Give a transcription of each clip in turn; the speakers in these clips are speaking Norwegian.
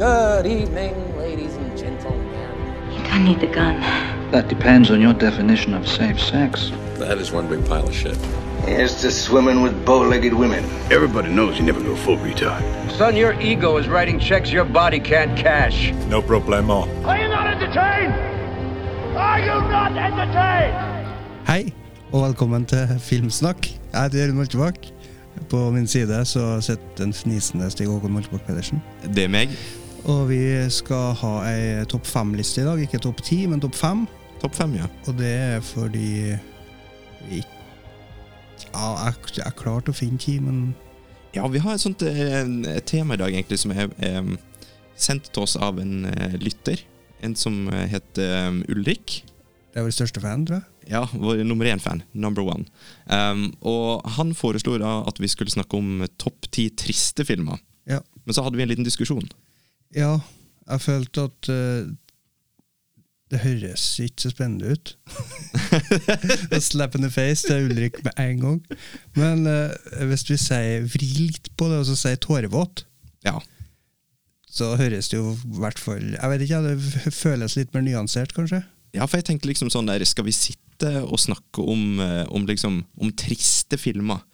Good evening, ladies and gentlemen. You don't need the gun. That depends on your definition of safe sex. That is one big pile of shit. Here's to swimming with bow-legged women. Everybody knows you never go full retard. Son, your ego is writing checks your body can't cash. No problemo. Are you not entertained? Are you not entertained? Hei, og velkommen til Filmsnakk. Jeg heter Jørund Moltebakk. På min side så sitter den fnisende Stig Håkon Moltebakk Pedersen. Det er meg. Og vi skal ha ei topp fem-liste i dag. Ikke topp ti, men topp fem. Topp fem, ja. Og det er fordi vi Ja, jeg, jeg klarte å finne ti, men Ja, vi har et sånt eh, et tema i dag egentlig som er eh, sendt til oss av en eh, lytter. En som heter eh, Ulrik. det er vår største fan, tror jeg. Ja, vår nummer én-fan. Number one. Um, og han foreslo da at vi skulle snakke om topp ti triste filmer. Ja. Men så hadde vi en liten diskusjon. Ja, jeg følte at uh, det høres ikke så spennende ut. Slap in the face til Ulrik med en gang. Men uh, hvis vi sier vri litt på det, og så sier tårevåt, Ja. så høres det jo i hvert fall Jeg vet ikke, det føles litt mer nyansert, kanskje? ja, for jeg tenkte liksom sånn der Skal vi sitte og snakke om, eh, om liksom Om triste filmer?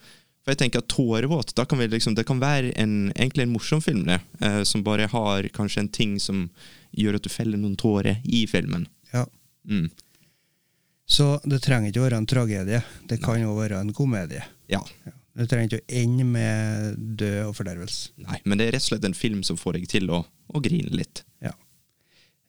For jeg tenker at Tårevåt, da kan vi liksom, det kan være en, egentlig en morsom film, det. Eh, som bare har kanskje en ting som gjør at du feller noen tårer i filmen. Ja. Mm. Så det trenger ikke å være en tragedie. Det kan jo være en komedie. Ja. Det trenger ikke å ende med død og fordervelse. Nei, men det er rett og slett en film som får deg til å, å grine litt. Ja.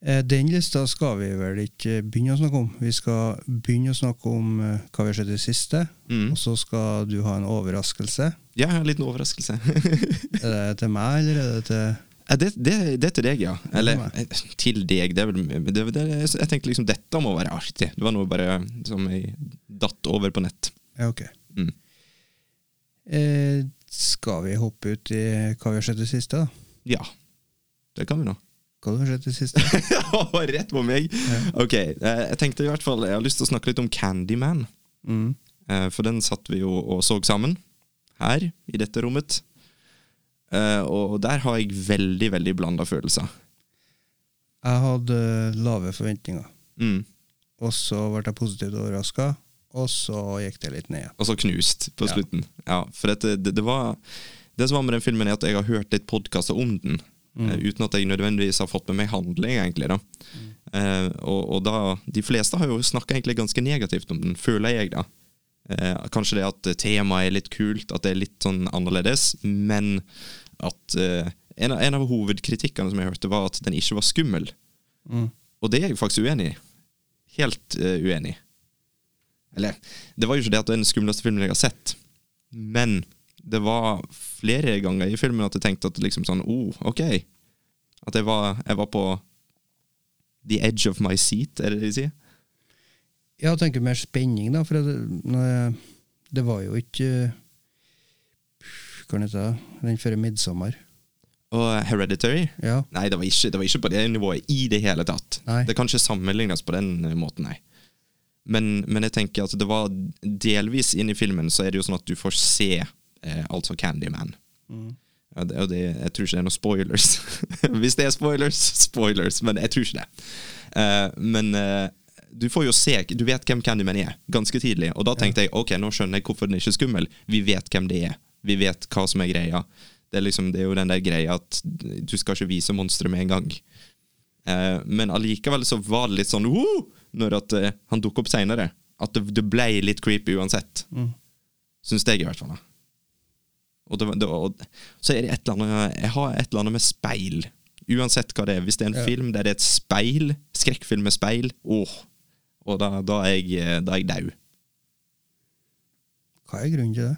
Eh, Den lista skal vi vel ikke begynne å snakke om. Vi skal begynne å snakke om eh, hva vi har sett i det siste, Mm. og så skal du ha en overraskelse. Ja, en liten overraskelse. Er det til meg, eller er det til det, det, det er til deg, ja. Eller eh, til deg. Det er vel, det, det, jeg tenkte liksom dette må være artig. Det var noe bare som jeg datt over på nett. Ja, ok. Mm. Eh, skal vi hoppe ut i hva vi har sett i det siste, da? Ja, det kan vi nå. Har du i det siste? Rett på meg! Ok, eh, jeg tenkte i hvert fall Jeg har lyst til å snakke litt om Candyman. Mm. Eh, For den satt vi jo og så sammen her i dette rommet. Eh, Og der har jeg veldig, veldig blanda følelser. Jeg hadde lave forventninger, Mm. og så ble jeg positivt overraska, og så gikk det litt ned. Og så knust på Ja. slutten. Ja, for dette, det, det var Det som var med den filmen, er at jeg har hørt litt podkaster om den. Eh, uten at jeg nødvendigvis har fått med meg handling, egentlig. da. Eh, og, og da, De fleste har jo snakka ganske negativt om den, føler jeg, da. Eh, kanskje det at temaet er litt kult, at det er litt sånn annerledes, men at en, av, en av hovedkritikkene som jeg hørte, var at den ikke var skummel. Mm. Og det er jeg faktisk uenig i. Helt uenig. Eller, det var jo ikke det at det er den skumleste filmen jeg har sett, men det var flere ganger i filmen at jeg tenkte at liksom sånn, oh, ok. At jeg var, jeg var på the edge of my seat, er det det de sier? Ja, jeg tenker mer spenning, da, for det, det var jo ikke Hva heter det? Den før Midtsommer. Og Hereditary? Ja. Nei, det var, ikke, det var ikke på det nivået i det hele tatt. Nei. Det kan ikke sammenlignes på den måten, nei. Men, men jeg tenker at det var delvis inn i filmen så er det jo sånn at du får se eh, altså Candyman. Ja, det, og det, jeg tror ikke det er noen spoilers. Hvis det er spoilers, spoilers, men jeg tror ikke det. Eh, men eh, du får jo se, du vet hvem Candyman er, ganske tidlig. Og da tenkte jeg ok, nå skjønner jeg hvorfor den ikke er skummel. Vi vet hvem det er. Vi vet hva som er greia. Det er, liksom, det er jo den der greia at du skal ikke vise monsteret med en gang. Eh, men allikevel så var det litt sånn «Woo!» når at, han dukker opp seinere. At det, det ble litt creepy uansett. Mm. Syns jeg, i hvert fall. da. Og, det, det, og så er det et eller annet Jeg har et eller annet med speil. Uansett hva det er. Hvis det er en Ja. film der det er et speil, skrekkfilm med speil, åh, og da, da er jeg, eh, da er jeg dau. Hva er grunnen til det?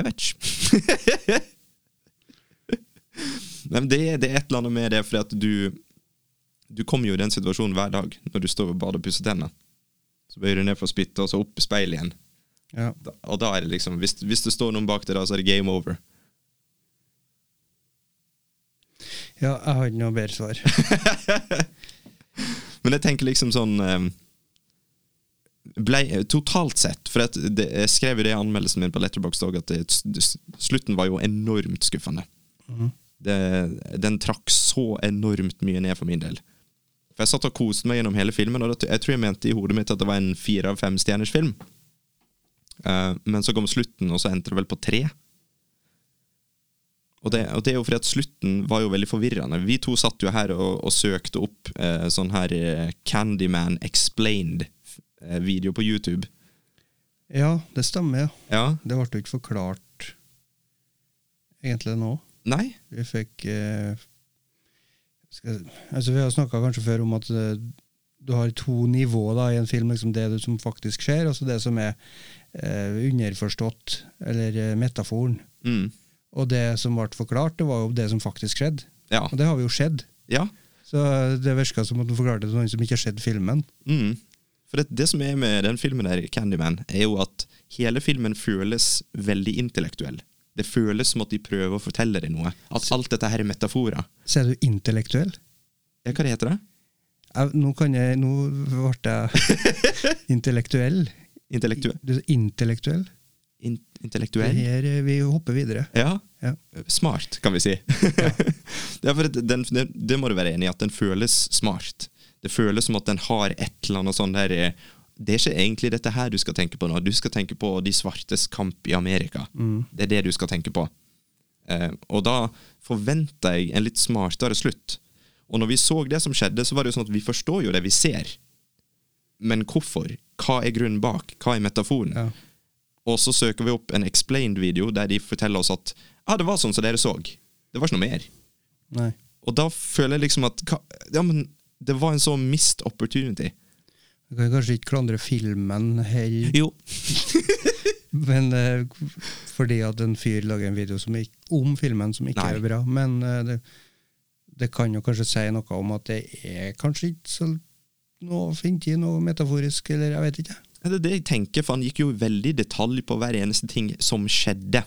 Jeg vet ikke. Nei, men det, det er et eller annet med det, fordi at du Du kommer jo i den situasjonen hver dag når du står og bader og pusser tennene. Så bøyer du ned for å spytte, og så opp i speilet igjen. Ja. Da, og da er det liksom hvis, hvis det står noen bak deg, da, så er det game over. ja, jeg har ikke noe bedre svar. Men jeg tenker liksom sånn eh, ble, Totalt sett, for det, jeg skrev jo det i anmeldelsen min på Letterbox òg, at det, slutten var jo enormt skuffende. Mm. det, den trakk så enormt mye ned for min del. For Jeg satt og koste meg gjennom hele filmen, og jeg tror jeg mente i hodet mitt at det var en fire av fem stjerners film. Eh, men så kom slutten, og så endte det vel på tre. Og det, og det er jo fordi at slutten var jo veldig forvirrende. Vi to satt jo her og, og søkte opp eh, sånn her eh, Candyman Explained-video på YouTube. Ja, det stemmer, ja. Ja, Det ble jo ikke forklart egentlig nå. Nei? Vi fikk eh, skal, altså Vi har snakka kanskje før om at eh, du har to nivåer da, i en film. Liksom det som faktisk skjer, og så det som er eh, underforstått, eller eh, metaforen. Mm. Og det som ble forklart, det var jo det som faktisk skjedde. Ja. Og det har vi jo skjedd. ja. Så det virka som at du forklarte det til noen som ikke har sett filmen. Mm. For det, det som er med den filmen der, Candyman, er jo at hele filmen føles veldig intellektuell. Det føles som at de prøver å fortelle deg noe. At alt dette her er metaforer. Er du intellektuell. Ja, hva heter det? Jeg, nå kan jeg Nå ble jeg intellektuell. Intellektuell? Intellektuell. In, intellektuell? her, eh, vi hopper videre. Ja. Ja. Smart, kan vi si. Ja. det, den, det, må du være enig i, at den føles smart. Det føles som at den har et eller annet sånn der eh, Det er ikke egentlig dette her du skal tenke på nå. Du skal tenke på de svartes kamp i Amerika. Det er det du skal tenke på. Eh, og da forventer jeg en litt smartere slutt. Og når vi så det som skjedde, så var det jo sånn at vi forstår jo det vi ser. Men hvorfor? Hva er grunnen bak? Hva er metaforen? Ja. Og så søker vi opp en explained-video der de forteller oss at ah, det var sånn som dere så. Det var ikke noe mer. Nei. Og da føler jeg liksom at Ja, men det var en sånn mist opportunity. Du kan kanskje ikke klandre filmen heller, Jo. men uh, fordi at en fyr lager en video som ikke, om filmen som ikke Nei. er bra. Men uh, det, det kan jo kanskje si noe om at det er kanskje ikke så noe fint i noe metaforisk, eller jeg vet ikke. Det er det jeg tenker, for han gikk jo veldig i detalj på hver eneste ting som skjedde.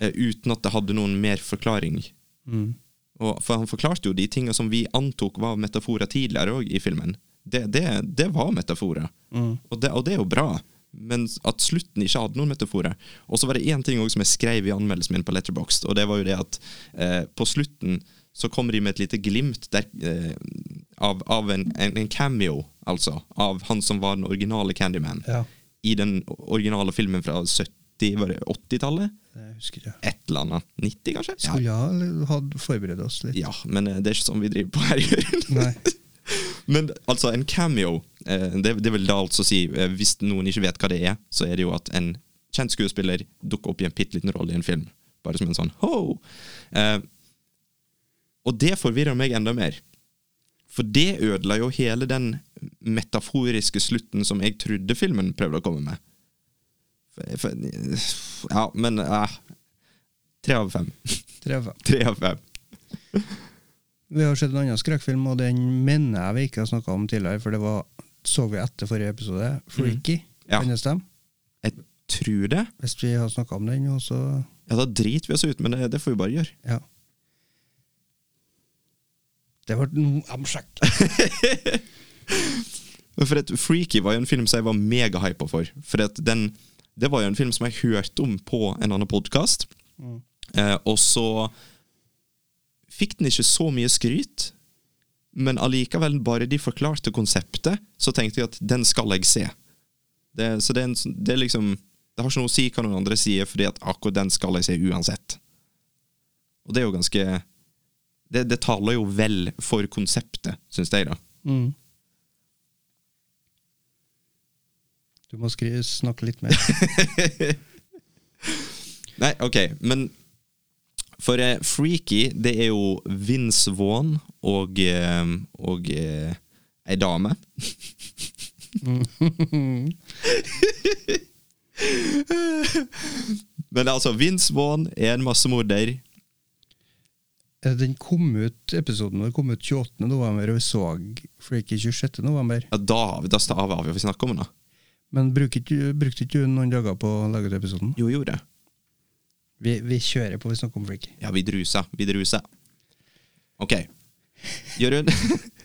eh, uten at det hadde noen mer forklaring. Mm. Og, for han forklarte jo de tingene som vi antok var metaforer tidligere òg i filmen. Det, det, det var metaforer. Mm. Og, det, og det er jo bra. Men at slutten ikke hadde noen metaforer. Og så var det én ting som jeg skrev i anmeldelsen min på Letterboxd, og det var jo det at eh, på slutten så kommer de med et lite glimt der, eh, av, av en, en, en cameo, altså, av han som var den originale Candyman. Ja, I den originale filmen fra 70, var det 80-tallet? det husker jeg. Et eller annet. 90, kanskje? Skulle ha forberedt oss litt. Ja, men eh, det er ikke sånn vi driver på her. Nei. Men altså, en cameo, eh, det, det vil da altså si, eh, hvis noen ikke vet hva det er, så er det jo at en kjent skuespiller dukker opp i en bitte liten rolle i en film. Bare som en sånn ho! Eh, og det forvirrer meg enda mer. For det ødela jo hele den metaforiske slutten som jeg trodde filmen prøvde å komme med. For, for, ja, men eh, Tre av fem. Tre av fem. Tre av fem. Vi har sett en annen skrekkfilm, og den mener jeg vi ikke har snakka om tidligere, for det var, så vi etter forrige episode. Freaky. Ja. Kan det stemme? Jeg tror det. Hvis vi har snakka om den, og så Ja, Da driter vi oss ut, men det, det får vi bare gjøre. Ja. Det ble shocked. For at Freaky var jo en film som jeg var megahypa for. For at den, det var jo en film som jeg hørte om på en annen podkast. Eh, og så fikk den ikke så mye skryt. Men allikevel, bare de forklarte konseptet, så tenkte jeg at den skal jeg se. Det, så det er, en, det er liksom Det har ikke noe å si hva noen andre sier, fordi at akkurat den skal jeg se uansett. Og det er jo ganske Det, det taler jo vel for konseptet, syns jeg, da. Mm. Du må skrive, snakke litt mer. Nei, ok, men For eh, Freaky, det er jo Vince Vaughn og, eh, og eh, ei dame. men altså, Vince Vaughn er en massemorder. Eh, Den kom ut, Episoden vår kom ut 28. november, og vi så Freaky 26. november. Ja, da har vi da staver vi snakke om det. Men brukte ikke, du noen dager på å lage ut episoden? Jo, jeg gjorde det. Vi, vi kjører på, vi snakker om Freaky. Ja, vi druser. Vi druser. Ok. Jørund.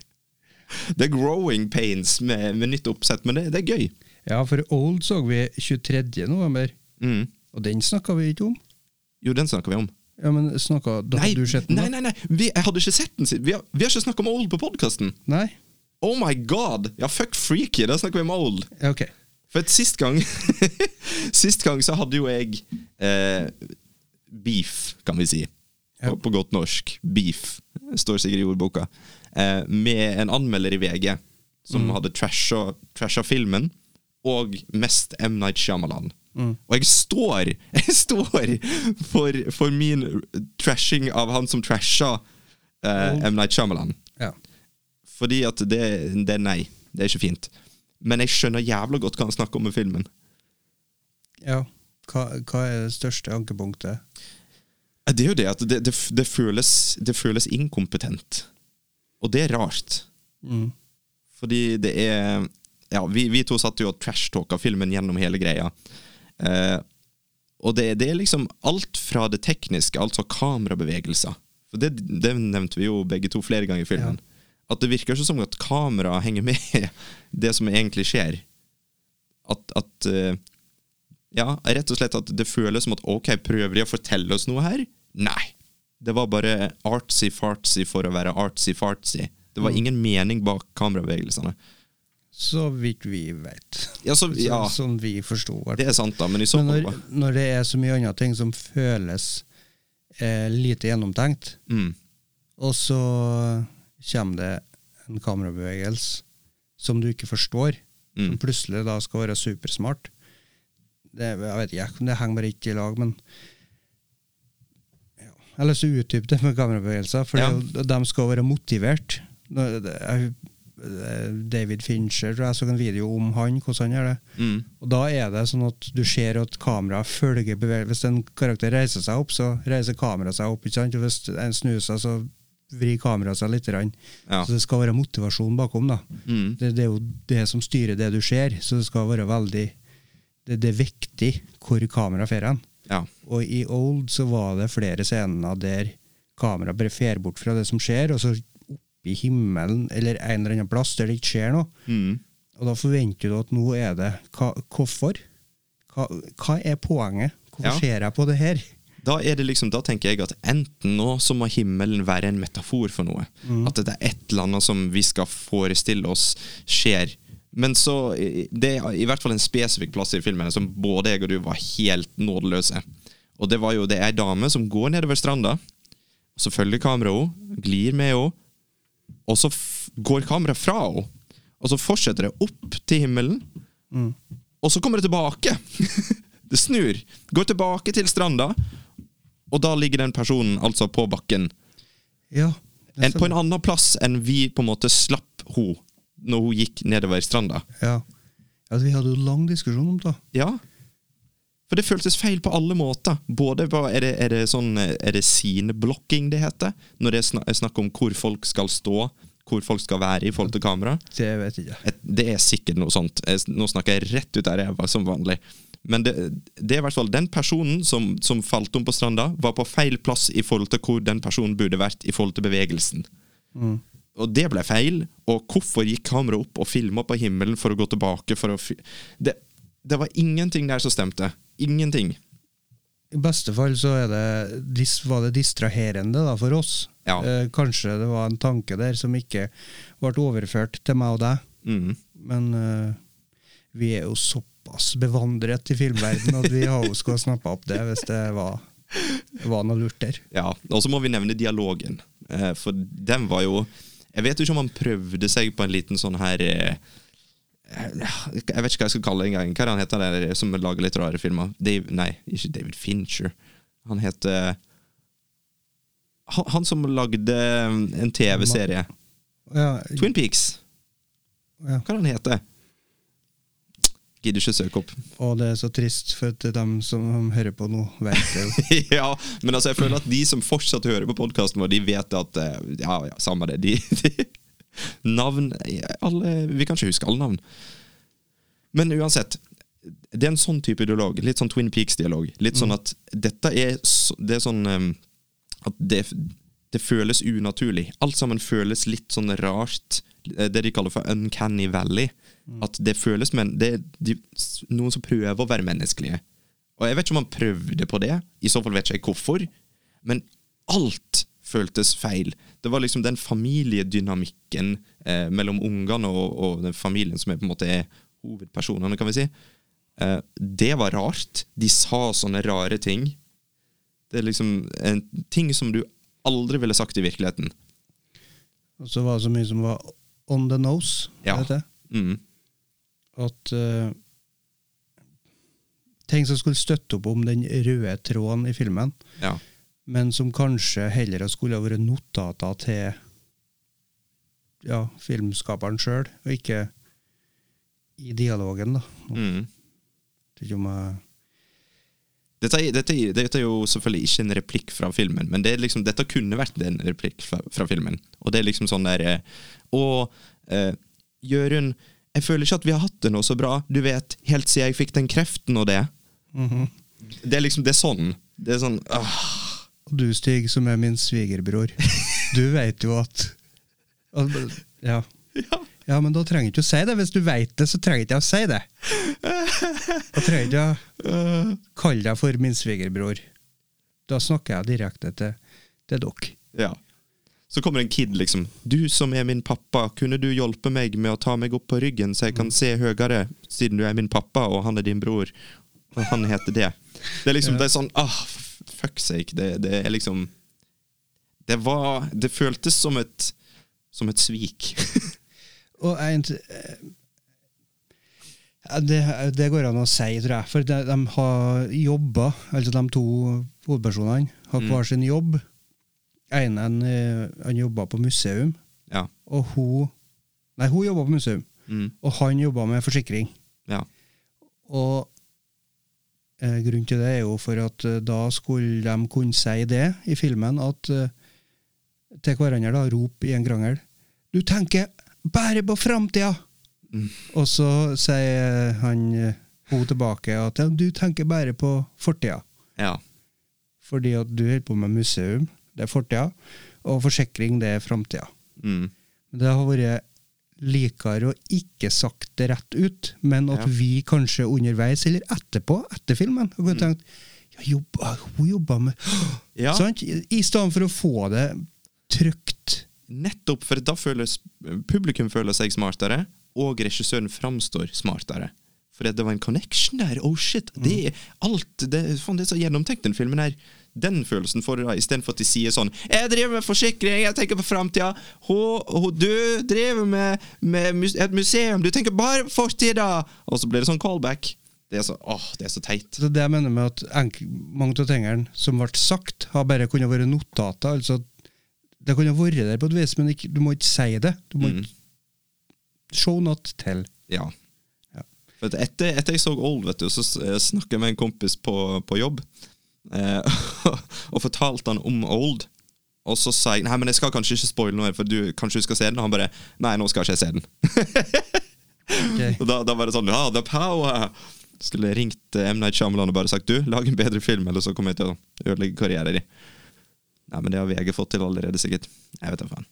er growing pains med, med nytt oppsett, men det, det er gøy. Ja, for Old så vi 23. november, Mm. og den snakka vi ikke om. Jo, den snakka vi om. Ja, men snakka Da Nei, hadde du sett den? nei, nei, nei. Vi, jeg hadde ikke sett den. siden- Vi har, vi har ikke snakka om Old på podkasten. Oh my god! Ja, fuck freaky, da snakker vi om Old. Ja, ok. For at sist gang Sist gang så hadde jo jeg eh, beef, kan vi si. Ja. På, på godt norsk. Beef. Står sikkert i ordboka. Eh, med en anmelder i VG som hadde trasha, trasha filmen, og mest M. Night Shyamalan. Og jeg står Jeg står for, for min trashing av han som trasha eh, M. Night Shyamalan. Ja. Fordi at det, det nei. Det er ikke fint. Men jeg skjønner jævla godt hva han snakker om med filmen. ja. Hva, hva er det største ankepunktet? Det er jo det at det, det, det, føles, det føles inkompetent. Og det er rart. Mm. Fordi det er Ja, vi, vi to satt jo og trashtalka filmen gjennom hele greia. Eh, og det, det er liksom alt fra det tekniske, altså kamerabevegelser. For det, det nevnte vi jo begge to flere ganger i filmen. At det virker ikke som at kameraet henger med det som egentlig skjer. At, at eh, Ja, rett og slett at det føles som at ok, prøver de å fortelle oss noe her? Nei. Det var bare artsy-fartsy for å være artsy-fartsy. Det var ingen mening bak kamerabevegelsene. Så vidt vi vet. Ja, så, ja, Så, sånn vi forsto. det er sant, da, men i så fall når, når det er så mye andre ting som føles eh, lite gjennomtenkt, mm, og så kommer det en kamerabevegelse som du ikke forstår, som mm, plutselig da skal være supersmart det, Jeg vet ikke, det henger bare ikke i lag, men ja. Jeg har lyst til å utdype det med kamerabevegelser, for Ja. de skal være motivert. Er- David Fincher, tror jeg så en video om han, hvordan han gjør det. mm, Og da er det sånn at du ser at kameraet følger bevegelsen. Hvis en karakter reiser seg opp, så reiser kameraet seg opp. ikke sant? Og hvis en snur seg, så vrir kameraet seg litt. ja, Så det skal være motivasjon bakom. da. mm, Det, det er jo det som styrer det du ser, så det skal være veldig Det, det er viktig hvor kameraet fer hen. ja, Og i Old så var det flere scener der kameraet bare fer bort fra det som skjer, og så opp i himmelen eller en eller annen plass der det ikke skjer noe. mm, Og da forventer du at nå er det hva, Hvorfor? Hva, hva er poenget? Hvorfor Ja. ser jeg på det her? da er det liksom, da tenker jeg at enten nå så må himmelen være en metafor for noe. At det er et eller annet som vi skal forestille oss skjer. Men så, det er i hvert fall en spesifikk plass i filmen som både jeg og du var helt nådeløse. Og det var jo det er ei dame som går nedover stranda, og så følger kameraet henne, glir med henne, og så går kameraet fra henne. Og så fortsetter det opp til himmelen, og så kommer det tilbake. det snur. Går tilbake til stranda, og da ligger den personen altså på bakken. Ja. En, på en annen plass enn vi på en måte slapp henne når hun gikk nedover stranda. ja. ja. Vi hadde jo lang diskusjon om det. Ja. For det føltes feil på alle måter. Både på, er, det, er det sånn Er det sceneblocking det heter? Når det er snakk om hvor folk skal stå, hvor folk skal være i forhold til kamera? Det vet jeg ikke. Det er sikkert noe sånt. Nå snakker jeg rett ut av ræva, som vanlig. Men det, det er i hvert fall den personen som, som falt om på stranda, var på feil plass i forhold til hvor den personen burde vært i forhold til bevegelsen. Og det ble feil. Og hvorfor gikk kameraet opp og filma på himmelen for å gå tilbake? For å det, det var ingenting der som stemte. Ingenting. I beste fall så det, var det distraherende da, for oss. Ja. Eh, kanskje det var en tanke der som ikke ble overført til meg og deg. Mm. Men eh, vi er jo såpass bevandret i filmverden at vi har jo skulle ha snappa opp det hvis det var, var noe lurt der. Ja, Og så må vi nevne dialogen. Eh, for den var jo Jeg vet ikke om han prøvde seg på en liten sånn her eh, Jeg vet ikke hva jeg skal kalle det engang. Hva er det han heter der som lager litt rare filmer? Dave, nei, ikke David Fincher. Han heter han, han som lagde en TV-serie. Ja, Twin Peaks. ja. Hva er det han heter? Gidder ikke søke opp. Og det er så trist, for at dem som hører på nå, vet det jo. ja, men altså jeg føler at de som fortsatt hører på podkasten vår, de vet at eh, Ja, ja, samme det. De, de, navn alle, Vi kan ikke huske alle navn. Men uansett. Det er en sånn type dialog. Litt sånn Twin Peaks-dialog. Litt sånn at dette er, det er sånn At det, det føles unaturlig. Alt sammen føles litt sånn rart. eh, Det de kaller for uncanny valley. At det føles men det er de, noen som prøver å være menneskelige. Og jeg vet ikke om han prøvde på det. I så fall vet jeg ikke hvorfor. Men alt føltes feil. Det var liksom den familiedynamikken eh, mellom ungene og, og den familien som er på en måte er hovedpersonene, kan vi si. Eh, det var rart. De sa sånne rare ting. Det er liksom en ting som du aldri ville sagt i virkeligheten. Og så var det så mye som var on the nose. Ja. vet jeg. Mm. At uh, Ting som skulle støtte opp om den røde tråden i filmen, Ja. Men som kanskje heller skulle ha vært notater til ja, filmskaperen sjøl, og ikke i dialogen, da. Mm. Ikke om jeg Dette, dette, dette er jo selvfølgelig ikke en replikk fra filmen, men det liksom, dette kunne vært en replikk fra, fra filmen. Og det er liksom sånn der Og Å, eh, Jørund, jeg føler ikke at vi har hatt det noe så bra, du vet, helt siden jeg fikk den kreften og det. Det er liksom, det er sånn. Det er sånn ah, Og du, Stig, som er min svigerbror, du vet jo at, at ja. ja. men da trenger du ikke å si det. Hvis du vet det, så trenger ikke jeg å si det. Da trenger ikke jeg kalle deg for min svigerbror. Da snakker jeg direkte til, til dere. Ja. Så kommer en kid, liksom. 'Du som er min pappa, kunne du hjelpe meg med å ta meg opp på ryggen, så jeg kan se høyere, siden du er min pappa, og han er din bror, og han heter det?' Det er liksom, det er sånn ah, f- Fuck sake. Det, det er liksom Det var Det føltes som et Som et svik. Og en, eh, det, det går an å si, tror jeg. For de, de har jobba, altså de to hovedpersonene, har Mm. hver sin jobb. En, en, han jobba på museum, ja. og hun Nei, hun jobba på museum, Mm. og han jobba med forsikring. Ja. Og eh, grunnen til det er jo for at eh, da skulle de kunne si det i filmen, at eh, til hverandre da, rop i en krangel Du tenker bare på framtida! Og så sier han eh, hun tilbake at du tenker bare på fortida. ja. Fordi at du holder på med museum, det er fortida, og forsikring, det er framtida. Mm. Det har vært likere å ikke sagt det rett ut, men at Ja. vi kanskje underveis, eller etterpå, etter filmen, har Mm. tenkt ja, jobba, hun jobba med Ja. Sant? I stedet for å få det trygt. Nettopp, for da føles publikum føler seg smartere, og regissøren framstår smartere. For det var en connection der. Oh shit, det er alt det, faen, det er så gjennomtenkt, den filmen her. Den følelsen får du da, istedenfor at de sier sånn 'Jeg driver med forsikring, jeg tenker på framtida'. Du driver med, med et museum, du tenker bare på fortida! Og så blir det sånn callback. Det er så, åh, det er så teit. Så det jeg mener med at mange av tingene som ble sagt, har bare kunnet være notater. altså Det kunne vært der på et vis, men ikke, du må ikke si det. Du må Mm. ikke Show not tell. Ja. Ja. For etter, etter jeg så Old, vet du, så snakka jeg med en kompis på, på jobb, eh, og fortalte han om Old. Og så sa jeg nei, men jeg skal kanskje ikke spoile noe, for du, kanskje du skal se den? Og han bare nei, nå skal ikke jeg se den. Ok. Og da, da var det sånn ja, the power! Skulle jeg ringt eh, M. Night Shyamalan og bare sagt du, lag en bedre film, eller så kommer jeg til å ødelegge karrieren din. Nei, men det har VG fått til allerede, sikkert. Jeg vet da faen.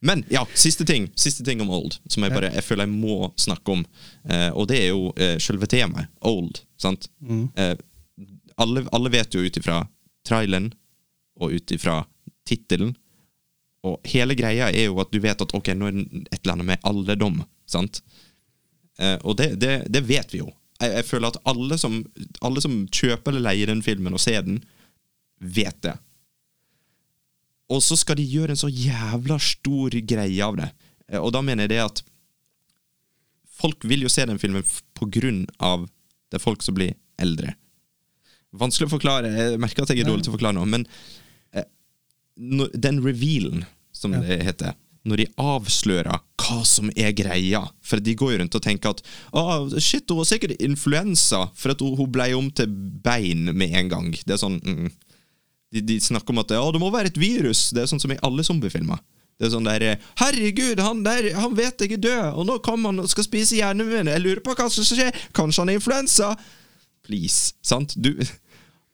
Men ja, siste ting Siste ting om Old, som jeg bare jeg føler jeg må snakke om. Eh, og det er jo eh, selve temaet. Old. sant? Eh, alle, alle vet jo ut ifra traileren og ut ifra tittelen Og hele greia er jo at du vet at ok, nå er det et eller annet med alderdom. sant? Eh, og det, det, det vet vi jo. Jeg, jeg føler at alle som, alle som kjøper eller leier den filmen og ser den, vet det. Og så skal de gjøre en så jævla stor greie av det. Eh, Og da mener jeg det at folk vil jo se den filmen på grunn av det er folk som blir eldre. Vanskelig å forklare. Jeg merker at jeg er dårlig til å forklare noe, men eh, når, den revealen, som Ja. det heter, når de avslører hva som er greia For de går jo rundt og tenker at oh, shit, hun har sikkert influensa, for at hun, hun ble om til bein med en gang. Det er sånn mm. de, de snakker om at oh, det må være et virus. Det er sånn som i alle zombiefilmer. Det er sånn der, Herregud, han der, han vet jeg er død, og nå kommer han og skal spise hjernen min. Jeg lurer på hva som skal skje. Kanskje han har influensa? Please. Sant? Du,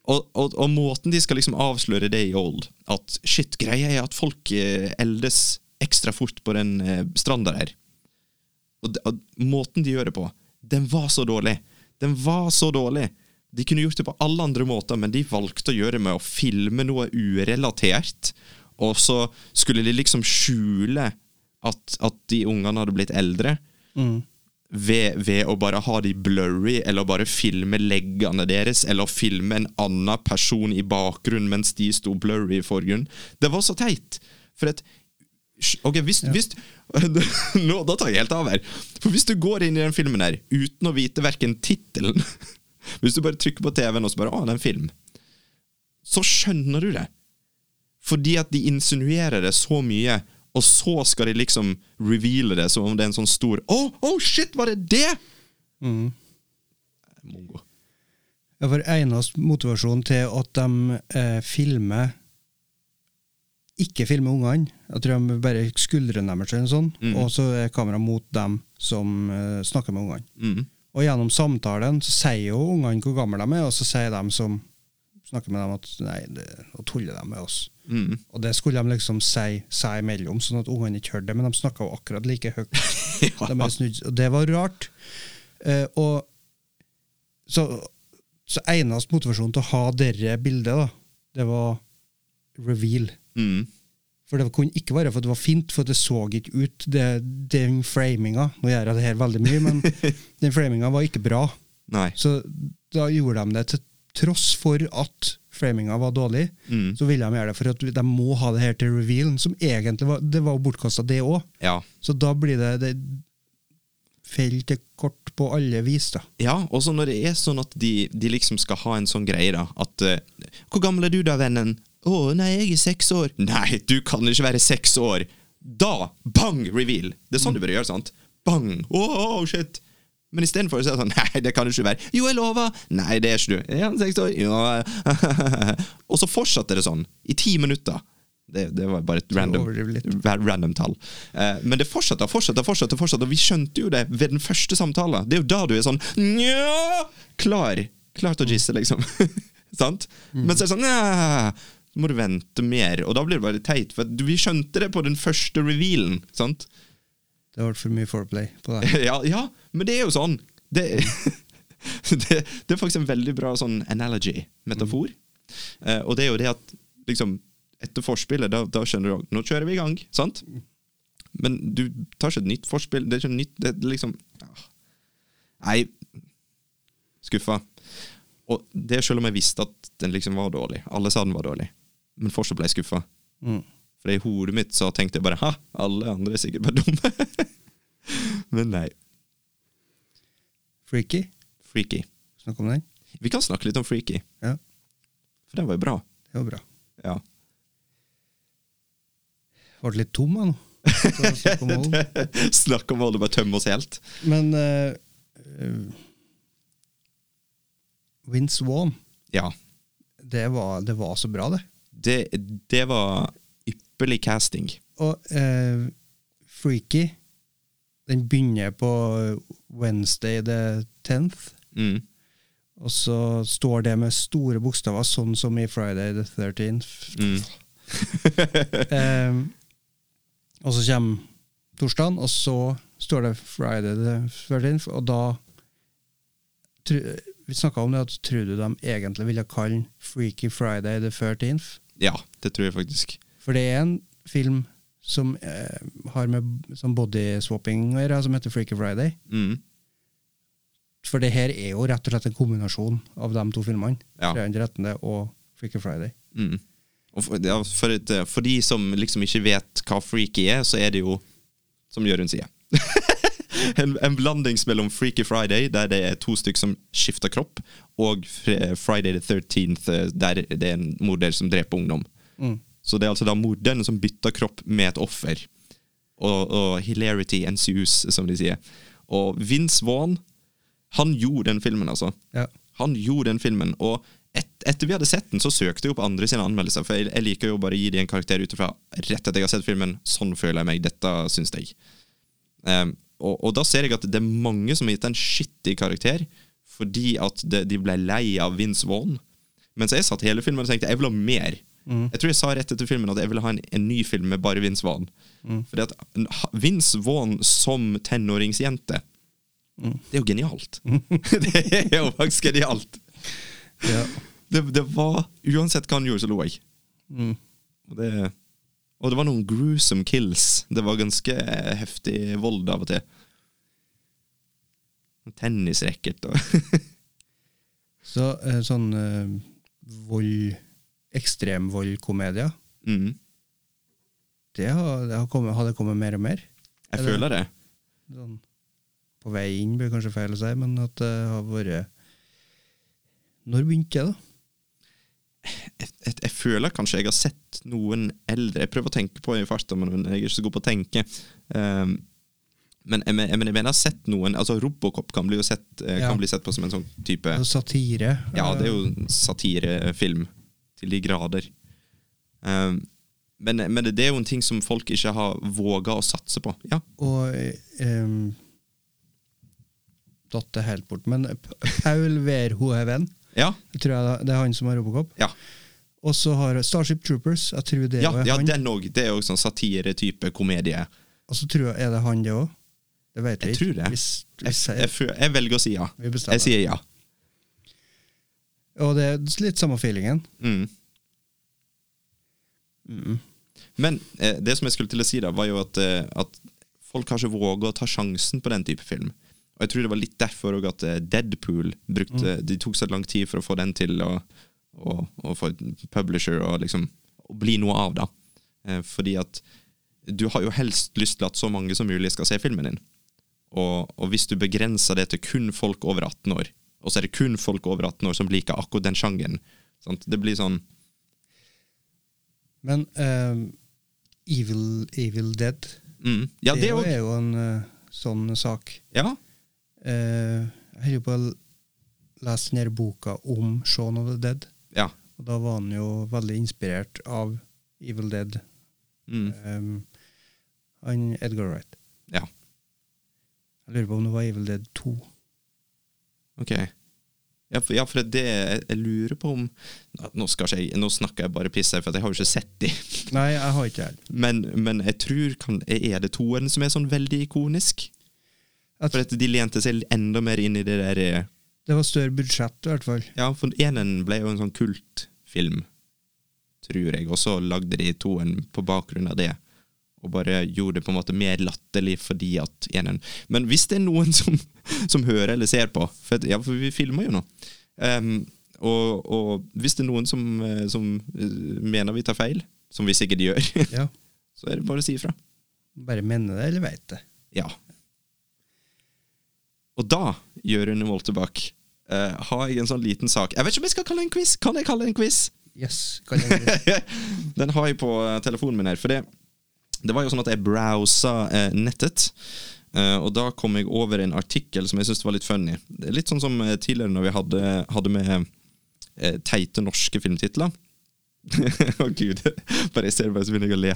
og, og, og måten de skal liksom avsløre det i Old, at shit, greia er at folk eh, eldes ekstra fort på den eh, stranda der. Og, og måten de gjør det på, den var så dårlig. Den var så dårlig. De kunne gjort det på alle andre måter, men de valgte å gjøre det med å filme noe urelatert. Og så skulle de liksom skjule at, at de ungene hadde blitt eldre. Ved, ved å bare ha de blurry, eller bare filme leggene deres, eller filme en annen person i bakgrunnen mens de sto blurry i forgrunnen. Det var så teit. For at Ok, hvis, hvis nå, Da tar jeg helt av her. For hvis du går inn i den filmen her uten å vite verken tittelen Hvis du bare trykker på TV-en og så bare 'Å, det er en film', så skjønner du det. Fordi at de insinuerer det så mye, og så skal de liksom reveale det som om det er en sånn stor oh, oh, shit, var det det?' Mongo. Ja, for eneste motivasjon til at de eh, filmer ikke filmer ungene. Jeg tror de bare skuldrene deres eller sånn, og så er kameraet mot dem som eh, snakker med ungene. Mm. Og gjennom samtalen så sier jo ungene hvor gamle de er, og så sier de som snakker med dem at nei, det, nå tuller de med oss. Mm. Og det skulle de liksom si seg imellom, sånn at ungene ikke hørte det, men de snakka jo akkurat like høyt. Ja. De snudd, og det var rart. Eh, og så, så eneste motivasjonen til å ha dette bildet, da, det var reveal. Mm. For det kunne ikke være for det var fint, for det så ikke ut. Det, den framinga Nå gjør jeg det her veldig mye, men den framinga var ikke bra. Nei. Så da gjorde de det til tross for at framinga var dårlig. Mm. Så ville de gjøre det for at de må ha det her til revealen, som egentlig var, det var bortkasta, det òg. Ja. Så da blir det, det feil til kort på alle vis, da. Ja, og så når det er sånn at de, de liksom skal ha en sånn greie, da At uh, 'Hvor gammel er du da, vennen?' 'Å, nei, jeg er seks år.' Nei, du kan ikke være seks år! Da, bang, reveal! Det er sånn du bør gjøre, sant? Bang! Å, shit! Men istedenfor å si sånn 'Nei, det kan det ikke være'. 'Jo, jeg lover'. 'Nei, det er ikke du'. 'Er han seks år?' Ja. og så fortsatte det sånn i ti minutter. Det, det var bare et random, random tall. Eh, men det fortsatte og fortsatte, fortsatte, fortsatte, og vi skjønte jo det ved den første samtalen. Det er jo da du er sånn Nja! Klar. Klar til å gisse, liksom. Sant? Men så er det sånn Nja! Så må du vente mer, og da blir det bare teit. For vi skjønte det på den første revealen. Sant? Det ble for mye foreplay på det. ja, ja, men det er jo sånn. Det, det, det er faktisk en veldig bra sånn analogy, metafor. Eh, og det er jo det at liksom, etter forspillet, da, da skjønner du nå kjører vi i gang. sant? Men du tar ikke et nytt forspill. Det er ikke nytt, det er liksom ah. Nei, skuffa. Og det selv om jeg visste at den liksom var dårlig. Alle sa den var dårlig. Men fortsatt ble jeg skuffa. Mm. For i hodet mitt så tenkte jeg bare ha, alle andre er sikkert bare dumme. Men nei. Freaky. Freaky. Snakk om den. Vi kan snakke litt om Freaky, Ja, for den var jo bra. det var bra. Ja. Ble litt tom, av nå. Om. Snakk om å holde bare tømme oss helt. Men uh, Vince Vaughn, Ja. det var, det var så bra, det. Det, det var ypperlig casting. Og uh, Freaky, den begynner på Wednesday the 10th. Mm. Og så står det med store bokstaver, sånn som i Friday the 13th. Mm. um, og så kommer torsdagen, og så står det Friday the 13th, og da tru- Vi snakka om det at tror du de egentlig ville kalle Freaky Friday the 13th? Ja, det tror jeg faktisk. For det er en film som eh, har med sånn bodyswapping å gjøre, som heter Freaky Friday. Mm. For det her er jo rett og slett en kombinasjon av de to filmene. Ja. 313. og Freaky Friday. Mm. For, ja, for, et, for de som liksom ikke vet hva freaky er, så er det jo som Jørund sier. en, en blandings mellom Freaky Friday, der det er to stykker som skifter kropp, og Friday the 13th, eh, der det er en morder som dreper ungdom. Mm. Så det er altså da morderen som bytter kropp med et offer. Og, og hilarity ensues, som de sier. Og Vince Vaughn, han gjorde den filmen, altså. Ja. Han gjorde den filmen, og et, etter vi hadde sett den, så søkte jeg opp andre sine anmeldelser. For jeg, jeg liker jo bare å gi dem en karakter ut ifra rett etter jeg har sett filmen. Sånn føler jeg meg. Dette syns jeg. Um, og, og da ser jeg at det er mange som har gitt en skittig karakter fordi at det, de ble lei av Vince Vaughn. Mens jeg satt hele filmen og tenkte jeg vil ha mer. Jeg tror jeg sa rett etter filmen at jeg ville ha en, en ny film med bare Vince Vaughn. Fordi at Vince Vaughn som tenåringsjente det er jo genialt. det er jo faktisk genialt. Ja. Det, det var Uansett hva han gjorde, så lo jeg. Mm. Og det, og det var noen gruesome kills. Det var ganske heftig vold av og til. Tennisracket og Så eh, sånn eh, vold Ekstremvoldkomedier, mm. det har, det har, kommet, har det kommet mer og mer? Jeg Eller- føler det. Sånn, på vei inn blir kanskje feil å si, men at det har vært Når begynte det, da? jeg, jeg, jeg føler kanskje jeg har sett noen eldre Jeg prøver å tenke på det i farta, men jeg er ikke så god på å tenke. Um, men jeg, jeg, mener jeg har sett noen Altså Robocop kan bli, sett, kan Ja. bli sett på som en sånn type Altså Satire. Ja, det er eh, jo satirefilm til de grader. Um, men, men det er jo en ting som folk ikke har våga å satse på. Ja, Og um, Datt det helt bort. Men Paul Verhoeven, ja, jeg tror jeg det er han som har Robocop. ja. Og så har Starship Troopers, jeg tror det ja, er ja han. den òg. Det er jo sånn satiretype komedie. Og så tror jeg er det han, det òg. Det vet Jeg vi tror det. Hvis, Jeg, hvis jeg, jeg, jeg velger å si ja. Jeg sier ja. Og det er litt samme feelingen. Mm. Mm. Men eh, det som jeg skulle til å si, da var jo at, eh, at folk har ikke våga å ta sjansen på den type film. Og jeg tror det var litt derfor òg at eh, Deadpool brukte De tok så lang tid for å få den til å, å, å få publisher og liksom å bli noe av, da. Eh, fordi at du har jo helst lyst til at så mange som mulig skal se filmen din. Og, og hvis du begrenser det til kun folk over 18 år, og så er det kun folk over 18 år som liker akkurat den sjangeren sant? Det blir sånn Men uh, Evil, Evil Dead, mm, Ja, det det er jo en uh, sånn sak. Ja. Uh, jeg har jo på lest lese denne boka om Shaun of the Dead. ja. Og da var han jo veldig inspirert av Evil Dead. Mm. Um, han Edgar Wright. Ja. Jeg lurer på om det var Evil Dead 2. Ok. Ja, for, ja, for det jeg, jeg lurer på om nå, jeg, nå snakker jeg bare piss her, for jeg har jo ikke sett de. Nei, jeg har ikke det. Men, men jeg tror kan, Er det toeren som er sånn veldig ikonisk? At, For at de lente seg enda mer inn i det der eh, Det var større budsjett, i hvert fall. Ja, for enen ble jo en sånn kultfilm, tror jeg, og så lagde de toen på bakgrunn av det. Og bare gjorde det på en måte mer latterlig fordi at enen Men hvis det er noen som, som hører eller ser på For, ja, for vi filmer jo nå. um, og, og hvis det er noen som, eh, som eh, mener vi tar feil, som vi sikkert gjør, Ja. så er det bare å si ifra. Bare mener det, eller veit det. Ja. Og da, Jørund Moltebakk, uh, har jeg en sånn liten sak Jeg vet ikke om jeg skal kalle det en quiz. Kan jeg kalle det en quiz? Yes, kall det en quiz. Den har jeg på eh, telefonen min her. For det, det var jo sånn at jeg browsa eh, nettet. Uh, og da kom jeg over en artikkel som jeg syntes var litt funny. Litt sånn som eh, tidligere når vi hadde, hadde med uh, teite norske filmtitler. Å gud, bare jeg ser bare så begynner jeg å le.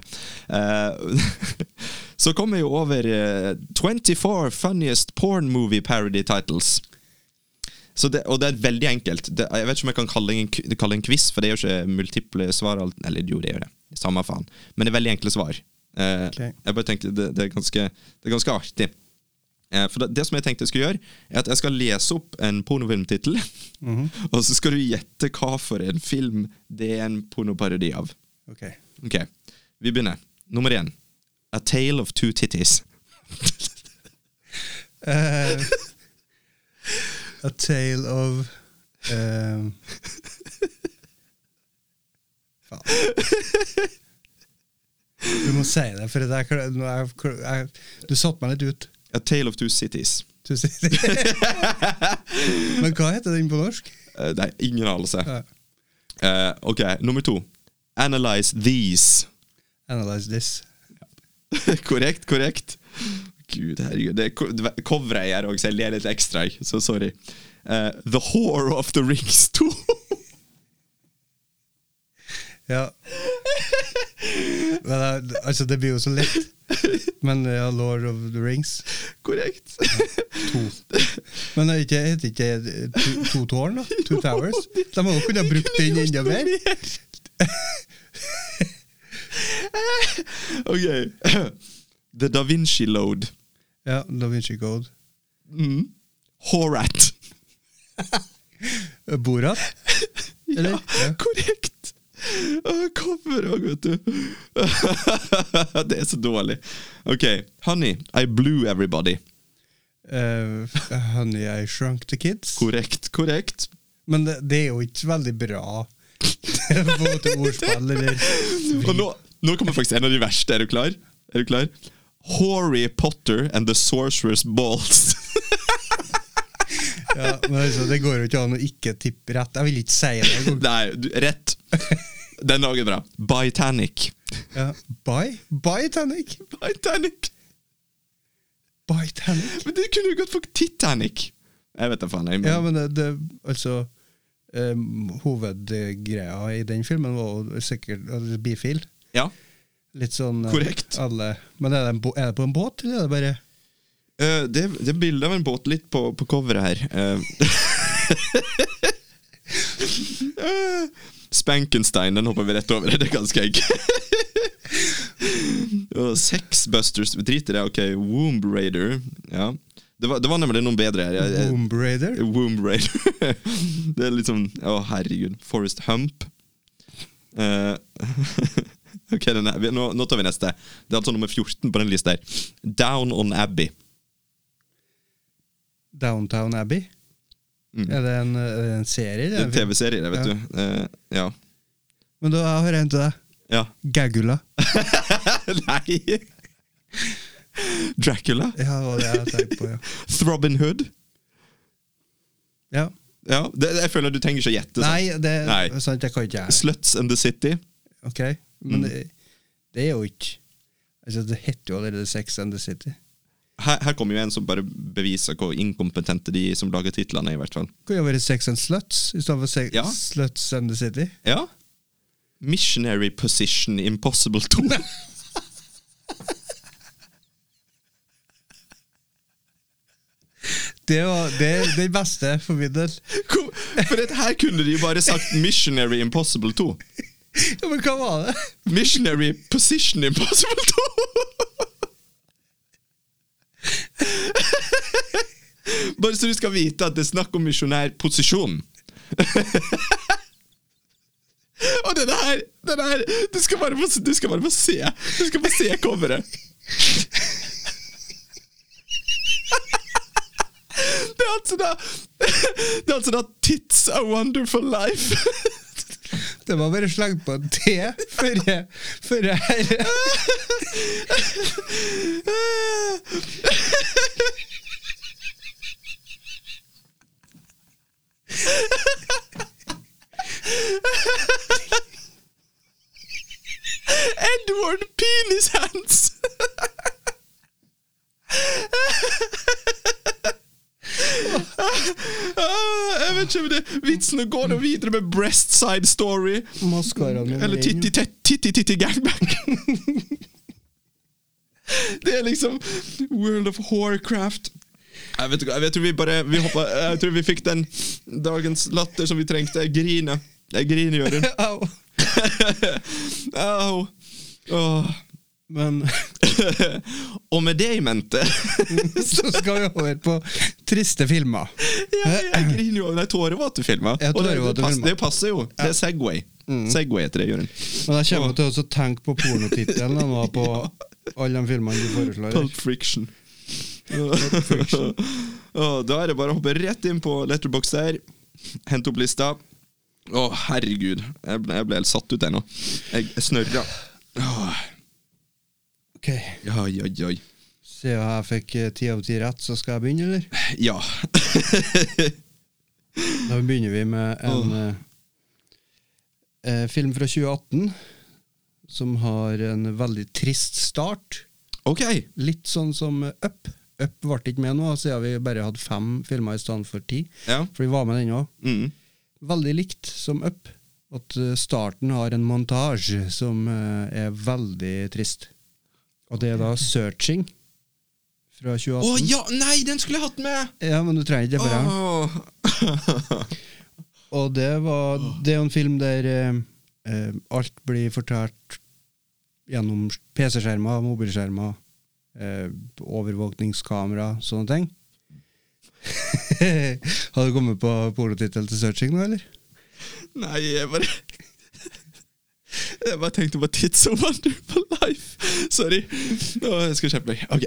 Uh, så kom jeg jo over eh, 24 funniest porn movie parody titles. Det, og det er veldig enkelt. Det, jeg vet ikke om jeg kan kalle det en, kalle en quiz, for det er jo ikke multiple svar. Eller jo, det gjør det. Samme faen. Men det er veldig enkle svar. Eh, Ok. Jeg bare tenkte det, det, er ganske, det er ganske artig. Eh, for det, det som jeg tenkte jeg skulle gjøre, er at jeg skal lese opp en pornofilmtittel. Og så skal du gjette hva for en film det er en pornoparodi av. Ok. Ok, vi begynner. Nummer én. A Tale of Two Titties. uh, a Tale of um, Faen. Du må si det, for det er, jeg, jeg, du satte meg litt ut. A Tale of Two Cities. Two cities. Men hva heter den på norsk? Uh, nei, ingen anelse. Ja. Uh, ok, nummer to. Analyze these. Analyze this. korrekt, korrekt. Gud, herregud. Det er er coveret jeg gjør òg, så jeg ler litt ekstra. Så sorry. Uh, the Whore of the Rings 2. Ja. Men, altså, det blir jo så lett. Men ja, Lord of the Rings korrekt. to. Men det heter ikke to, to tårn, da? Two Towers? De må jo kunne ha brukt den enda mer. ok. The Da Vinci Load. Ja, Da Vinci Code. Mm. Horat. Borat? Eller? Ja, korrekt! Òg, vet du. det er så dårlig. OK. Honey, I blew everybody. Uh, honey, I Shrunk the Kids. Korrekt, korrekt. Men det, det er jo ikke veldig bra både ordspill eller Og nå, nå kommer faktisk en av de verste. Er du klar? Er du klar? Harry Potter and the Sorcerer's Balls. ja, men altså, Det går jo ikke an å ikke tippe rett. Jeg vil ikke si det. Nei, du, rett. Den dagen bra. Bitanic. Ja. Bye? Bytanic? Titanic. Titanic? Men det kunne jo gått for Titanic. Jeg vet da faen. Jeg, men, Ja, men det, det altså um, Hovedgreia i den filmen var jo sikkert altså, bifil. ja. Litt sånn eh, Korrekt. Alle, men er det, en, er det på en båt, eller er det bare uh, det, det er bilde av en båt litt på, på coveret her. Eh, Spankenstein, den hopper vi rett over. Det er ganske egg. Sexbusters, drit i det. Ok, Womb Raider. Ja. Det var, det var nemlig noen bedre her. Jeg- jeg- Womb Raider? Womb Raider. det er litt sånn Å, herregud. Forest Hump. Uh, ok, den vi- nå, nå tar vi neste. Det er altså nummer 14 på den lista her. Down on Abbey. Downtown Abbey? Er, det en, er en serie? Mm. Det er en? TV-serie, det, vet Ja. du. Uh, ja. Men da har jeg en til deg. ja. Gagula. Nei! Dracula. Ja, det var det jeg tenkte på, ja. Throbin Hood. ja. Ja, det, jeg føler du trenger ikke å gjette. Nei, det Nei. sant, jeg kan ikke jeg. Sluts and the City. Ok, Mm. Men det, det er jo ikke Altså, Det heter jo allerede Sex and the City. Her, her kommer jo en som bare beviser hvor inkompetente de som lager titlene i hvert fall. Kan jo være Sex and Sluts i stedet for sex, Ja. Sluts and the City. Ja. Missionary Position Impossible 2. Det var det den beste for min del. For dette her kunne de jo bare sagt Missionary Impossible 2. Ja, men hva var det? Missionary Position Impossible 2! Bare så du skal vite at det er snakk om misjonær posisjon. Og denne her, denne her du, skal bare få, du skal bare få se. Du skal få se coveret. Det er altså da Det er altså da Tits a Wonderful Life. Det var bare slengt på en T før jeg, før jeg Edward Penis Hands! Ah, Jeg vet ikke om det Vitsen går nå videre med Breast Side Story. Eller. Titti Titti Titti Gangbang. Det er liksom World of Horcraft. Jeg vet jeg tror vi bare vi hoppa, Jeg tror vi fikk den dagens latter som vi trengte. Jeg griner. Jeg griner, Jørund. Au. Au. Åh. Men Og med det i mente så skal vi over på triste filmer. ja, Jeg griner jo. Nei, tårevåte-filmer. Ja, Og det, det, passer jo. Det er Segway. Segway heter det, Jørund. Men jeg kommer til å tenke på pornotittelen på alle de filmene du foreslår. Pulp Friction. Åh, da er det bare å hoppe rett inn på Letterbox der. Hente opp lista. Å, herregud. Jeg ble, jeg ble helt satt ut ennå. Jeg, jeg snørra. Åh, Ok, Ja, ja, ja. Siden jeg fikk eh, ti av ti rett, så skal jeg begynne, eller? Ja. Da begynner vi med en oh. eh, film fra 2018 som har en veldig trist start. ok. Litt sånn som Up. Up ble ikke med nå, siden vi bare hadde fem filmer i stedet for ti. Ja. For vi var med den òg. Mm. Veldig likt som Up. At starten har en montasje som er veldig trist. Og det er da Searching fra 2018. Å ja! Nei, den skulle jeg hatt med! Ja, men du trenger ikke det for oh. Og det var Det er jo en film der eh, eh, alt blir fortalt gjennom PC-skjermer, mobilskjermer, eh, overvåkningskamera, sånne ting. Har du kommet på polotittel til searching nå, eller? Nei, jeg bare Jeg bare tenkte på Tits of Wonderful Life. Sorry. Nå, jeg skal kjempe meg. Ok.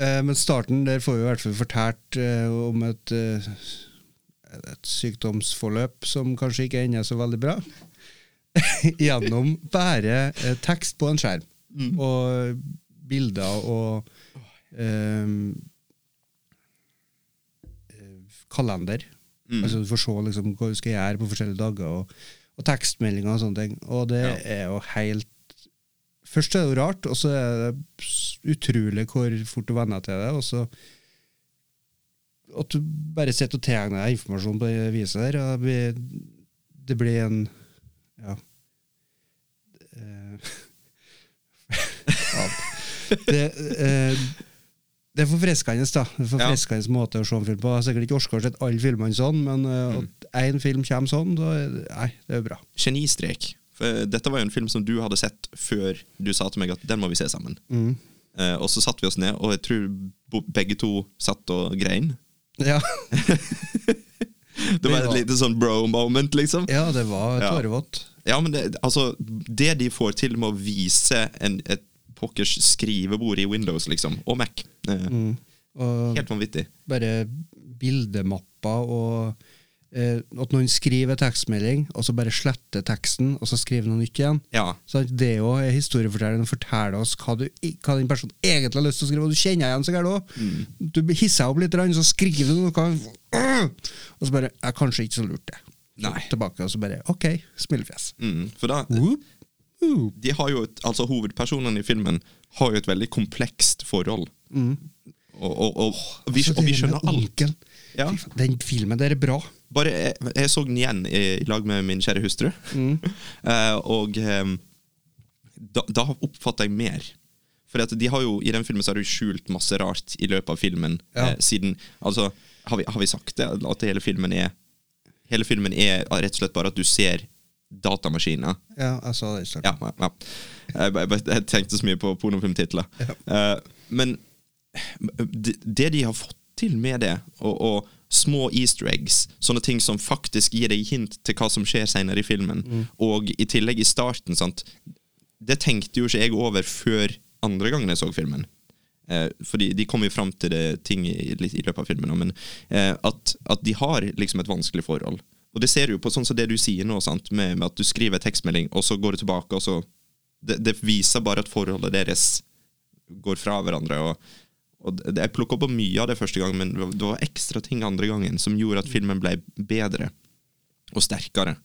Eh, men starten der får vi i hvert fall fortalt eh, om et, eh, et sykdomsforløp som kanskje ikke ender så veldig bra. Gjennom bare tekst på en skjerm. Og bilder og kalender. Altså Du får se liksom, hva du skal gjøre på forskjellige dager, og, og tekstmeldinger og sånne ting. Og det Ja. er jo helt Først er det jo rart, og så er det utrolig hvor fort du venner til det. Og så at du bare sitter og tegner deg informasjon på det viset der. Og det blir, det blir en Ja. Eh. Det, eh, det er forfriskende, da. Det forfriskende måte å se en film på. Jeg har sikkert ikke orka å se alle filmene sånn, men uh, at én film kommer sånn, det, nei, det er bra. Genistrek. For dette var jo en film som du hadde sett før du sa til meg at den må vi se sammen. Mm. Uh, og så satte vi oss ned, og jeg tror begge to satt og grein. Ja. Det var et lite sånn bro-moment, liksom. ja, det var Ja. tårevått. Ja, men det, altså, det de får til med å vise en, et pokkers skrivebord i Windows, liksom, og Mac eh, Mm. Og Helt vanvittig. bare bildemapper og eh, at noen skriver tekstmelding, og så bare sletter teksten, og så skriver noe nytt igjen. Ja. Så det òg er historiefortelleren forteller oss hva, du, hva den personen egentlig har lyst til å skrive, og du kjenner igjen så gærent òg. Mm. Du hisser opp litt, så skriver du noe, og så bare er kanskje ikke så lurt, det. Nei. Tilbake, og så bare OK, smilefjes. Mm, for da Whoop, whoop. De har jo et, altså Hovedpersonene i filmen har jo et veldig komplekst forhold. Og, og, og, vi, Altså, og vi skjønner alt. Ja. Den filmen der er bra. Bare, jeg, jeg så den igjen i, i lag med min kjære hustru, Eh, og um, da, da oppfatter jeg mer. For de har jo, I den filmen så har de skjult masse rart i løpet av filmen. Ja. Eh, siden, altså, har vi, har vi sagt det? At hele filmen er Hele filmen er rett og slett bare at du ser datamaskiner. Ja, jeg sa det i starten. Ja, ja. Jeg, jeg, jeg tenkte så mye på pornofilmtitler. Eh, men det, de har fått til med det, og, og små easter eggs, sånne ting som faktisk gir deg hint til hva som skjer senere i filmen, og i tillegg i starten, sant Det tenkte jo ikke jeg over før andre gangen jeg så filmen. Eh, fordi de kommer jo fram til det ting i, i løpet av filmen, men eh, at, at de har liksom et vanskelig forhold. Og det ser du jo på sånn som det du sier nå, sant? Med, med at du skriver tekstmelding, og så går du tilbake, og så det, det viser bare at forholdet deres går fra hverandre. og, og det, Jeg plukka på mye av det første gang, men det var- ekstra ting andre gangen som gjorde at filmen ble bedre og sterkere.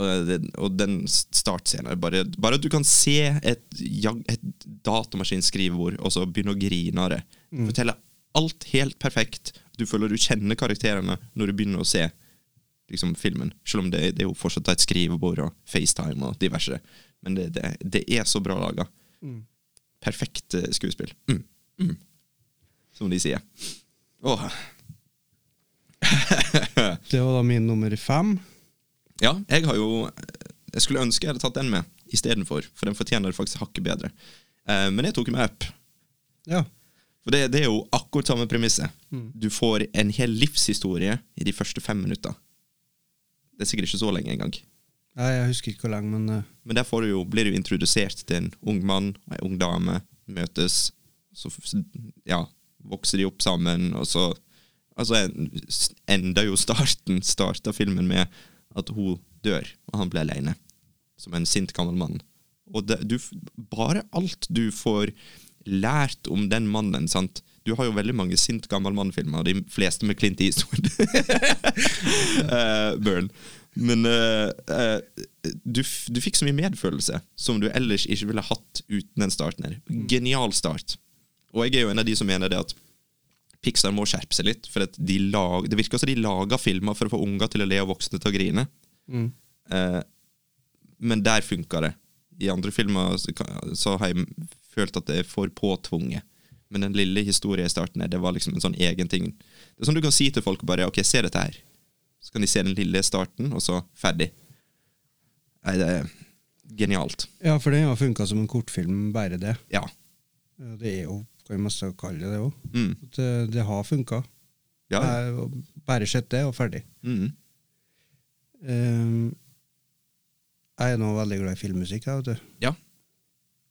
Og, det, og den startscenen bare, bare at du kan se et, et datamaskinskrivebord og så begynne å grine av det. Fortelle alt helt perfekt. Du føler du kjenner karakterene når du begynner å se liksom, filmen. Selv om det, det er jo fortsatt et skrivebord og FaceTime og diverse. Men det, det, det er så bra laga. Perfekt eh, skuespill. Mm. Mm. Som de sier. Åh. Det var da min nummer fem. Ja, jeg har jo Jeg skulle ønske jeg hadde tatt den med istedenfor, for den fortjener faktisk hakket bedre. Eh, men jeg tok med app. Ja. For det, det er jo akkurat samme premisset. Du får en hel livshistorie i de første fem minutter. Det er sikkert ikke så lenge engang. Nei, jeg husker ikke hvor lenge, men uh... Men der får du jo, blir du introdusert til en ung mann og en ung dame. Møtes, så ja, vokser de opp sammen, og så Altså enda jo starten starta filmen med at hun dør, og han blir alene. Som en sint gammel mann. Og det, du, bare alt du får lært om den mannen sant? Du har jo veldig mange sint gammel mann-filmer, de fleste med Clint Eastwood. uh, Burn. Men uh, uh, du, du fikk så mye medfølelse som du ellers ikke ville hatt uten den starten her. Genial start. Og jeg er jo en av de som mener det at Pixar må skjerpe seg litt. For de lag, det virker som de lager filmer for å få unger til å le og voksne til å grine. Eh, men der funka det. I andre filmer så, så har jeg følt at det er for påtvunget. Men den lille historien i starten det var liksom en sånn egen ting. Det er sånn du kan si til folk bare Ok, se dette her. Så kan de se den lille starten, og så ferdig. Nei, det er genialt. Ja, for det har funka som en kortfilm, bare det. Ja. Det er jo kan vi mest kalle det òg. Mm. Det, det har funka. Ja. Bare sett det, og ferdig. Mm. Um, jeg er nå veldig glad i filmmusikk, jeg, vet du. Ja.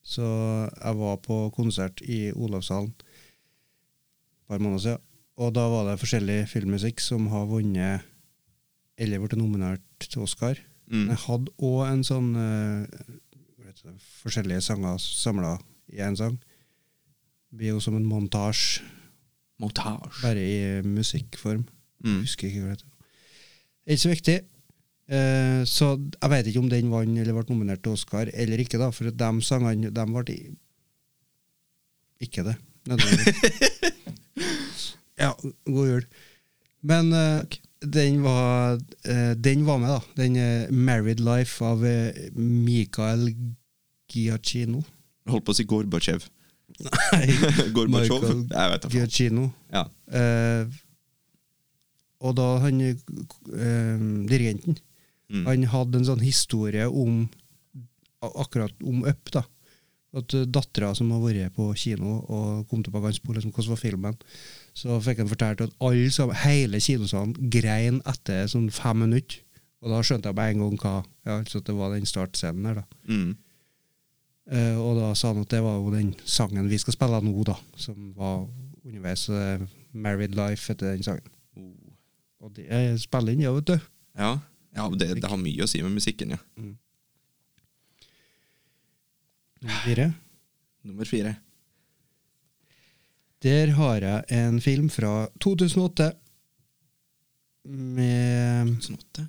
Så jeg var på konsert i Olavshallen et par måneder siden, og da var det forskjellig filmmusikk som har vunnet eller blitt nominert til Oscar. Mm. Jeg hadde òg en sånn uh, forskjellige sanger samla i én sang. Det blir jo som en montasje, Montage. bare i musikkform. Mm. Husker ikke hva det heter. Er ikke så viktig. Eh, så jeg vet ikke om den vant eller ble nominert til Oscar eller ikke, da, for de sangene de ble ikke det. ja, god jul. Men eh, den var eh, Den var med, da. Den eh, 'Married Life' av eh, Mikael Giacchino. Jeg Holdt på å si Gorbatsjev. Nei, Gorbatsjov? Michael Jeg vet faen. Giacchino. Ja. Eh, og da han dirigenten Mm. Han hadde en sånn historie om akkurat om Up. da At uh, dattera som har vært på kino og kom tilbake og spurte liksom, hvordan var filmen, så fikk han fortalt at alle sammen, hele kinosalen grein etter sånn fem minutter. Og da skjønte jeg med en gang hva ja, altså at det var den startscenen der. da Mm. Uh, og da sa han at det var jo den sangen vi skal spille nå, da, som var underveis. Uh, 'Married Life' etter den sangen. Og det er spiller inn, ja, vet du. Ja, ja det, det har mye å si med musikken, ja. Nummer fire. Nummer fire. Der har jeg en film fra 2008 med Sånn åtte.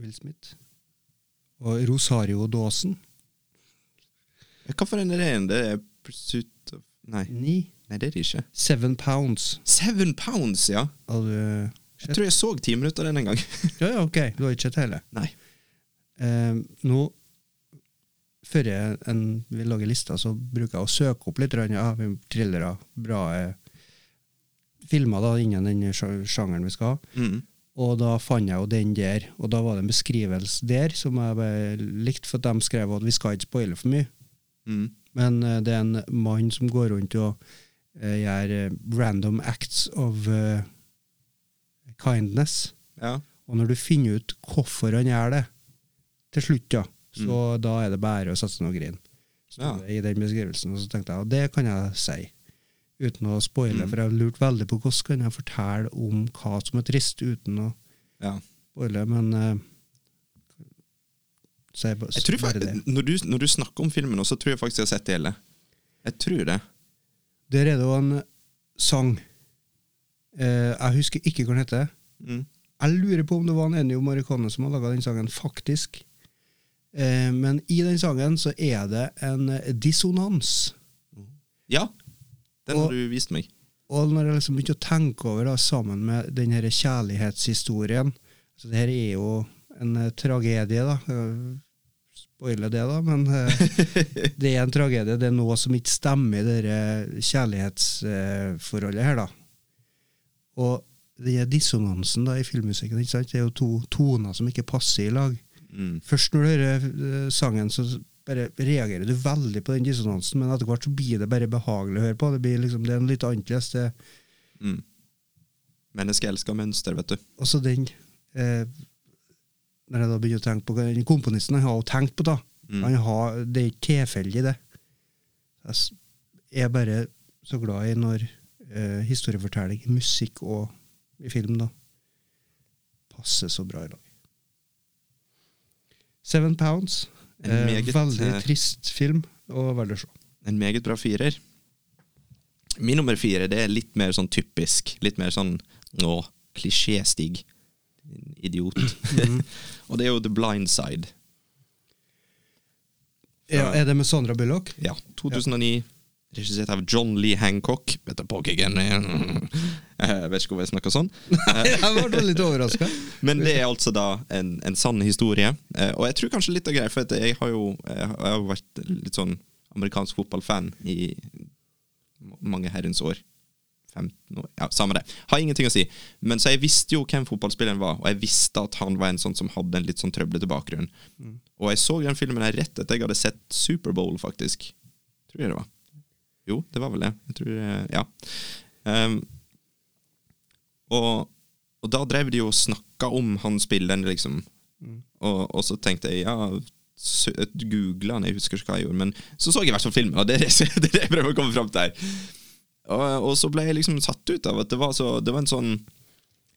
Will Smith og Rosario Dawson. Hva for en er det? en? Det er Pursuit of Nei. Ni. Nei, det er det ikke. Seven Pounds. Seven Pounds, ja! Har du Jeg tror jeg så ti minutter av den en gang. Ja, ja, ok. Du har ikke sett hele? Nei. Eh, nå, før jeg en, vi lager lista, så bruker jeg å søke opp litt ja, thrillere, bra eh, filmer da, innen den sjangeren vi skal ha. Mm. Og da fant jeg jo den der, og da var det en beskrivelse der som jeg likte, for de skrev at vi skal ikke spoile for mye. Mm. Men eh, det er en mann som går rundt og eh, gjør eh, random acts of eh, kindness. Ja. Og når du finner ut hvorfor han gjør det, til slutt, ja, så da er det bare å ned og grine. Ja. I den beskrivelsen. Og så tenkte jeg, og det kan jeg si, uten å spoile, Mm. for jeg har lurt veldig på hvordan kan jeg fortelle om hva som er trist, uten å ja. spoile, men uh, ba- Jeg tror, faktisk, når, du, når du snakker om filmen, så tror jeg faktisk jeg har sett det hele. Jeg tror det. Der er det jo en sang. Eh, jeg husker ikke hva den heter. Mm. Jeg lurer på om det var en Ennio Morricone som har laga den sangen, faktisk. Eh, men i den sangen så er det en eh, dissonans. Ja, den Og- har du vist meg. Og når jeg liksom begynte å tenke over da, sammen med den her kjærlighetshistorien Så det her er jo en uh, tragedie, da. Spoile Spoiler det, da, men uh, det er en tragedie. Det er noe som ikke stemmer i det kjærlighetsforholdet her, da. Og det er dissonansen da i filmmusikken, ikke sant? det er jo to toner som ikke passer i lag. Mm. Først når du hører eh, sangen, så bare reagerer du veldig på den dissonansen, men etter hvert så blir det bare behagelig å høre på. Det blir liksom, det er en litt annerledes. Det, Mm. Mennesket elsker mønster, vet du. Og så den eh, Når jeg da begynner å tenke på den komponisten han har jo tenkt på, da. Mm. Har, det er ikke tilfeldig, det. Jeg er bare så glad i når eh, historiefortelling, musikk og i film, da, passer så bra i lag. Seven Pounds. En Eh, meget, veldig eh, trist film, og veldig å se. En meget bra firer. Min nummer fire det er litt mer sånn typisk. Litt mer sånn nå, klisjéstig. Idiot. Og det er jo The Blind Side. Ja, er det med Sandra Bullock? Ja, 2009. Regissert av John Lee Hancock. Vet du, Jeg vet ikke hvorfor jeg snakker sånn. jeg ble litt overraska. Men det er altså da en, en sann historie. Eh, og jeg tror kanskje litt av greia, for jeg har jo jeg har jeg har vært litt sånn amerikansk fotballfan i mange herrens år. 15 år, ja, samme det. Har ingenting å si. Men så jeg visste jo hvem fotballspilleren var, og jeg visste at han var en sånn som hadde en litt sånn trøblete bakgrunn. Og jeg så den filmen her rett etter jeg hadde sett Superbowl, faktisk. Tror jeg det var. Jo, det var vel det. Jeg tror, eh, ja. Um, Og, og da drev de jo og snakka om han spilleren, liksom. Og, og så tenkte jeg ja, googla han, jeg husker ikke hva jeg gjorde, men så så jeg i hvert fall filmen, og det er det, det, er det jeg prøver å komme fram til her. Og, og så ble jeg liksom satt ut av at det var, så, det var en sånn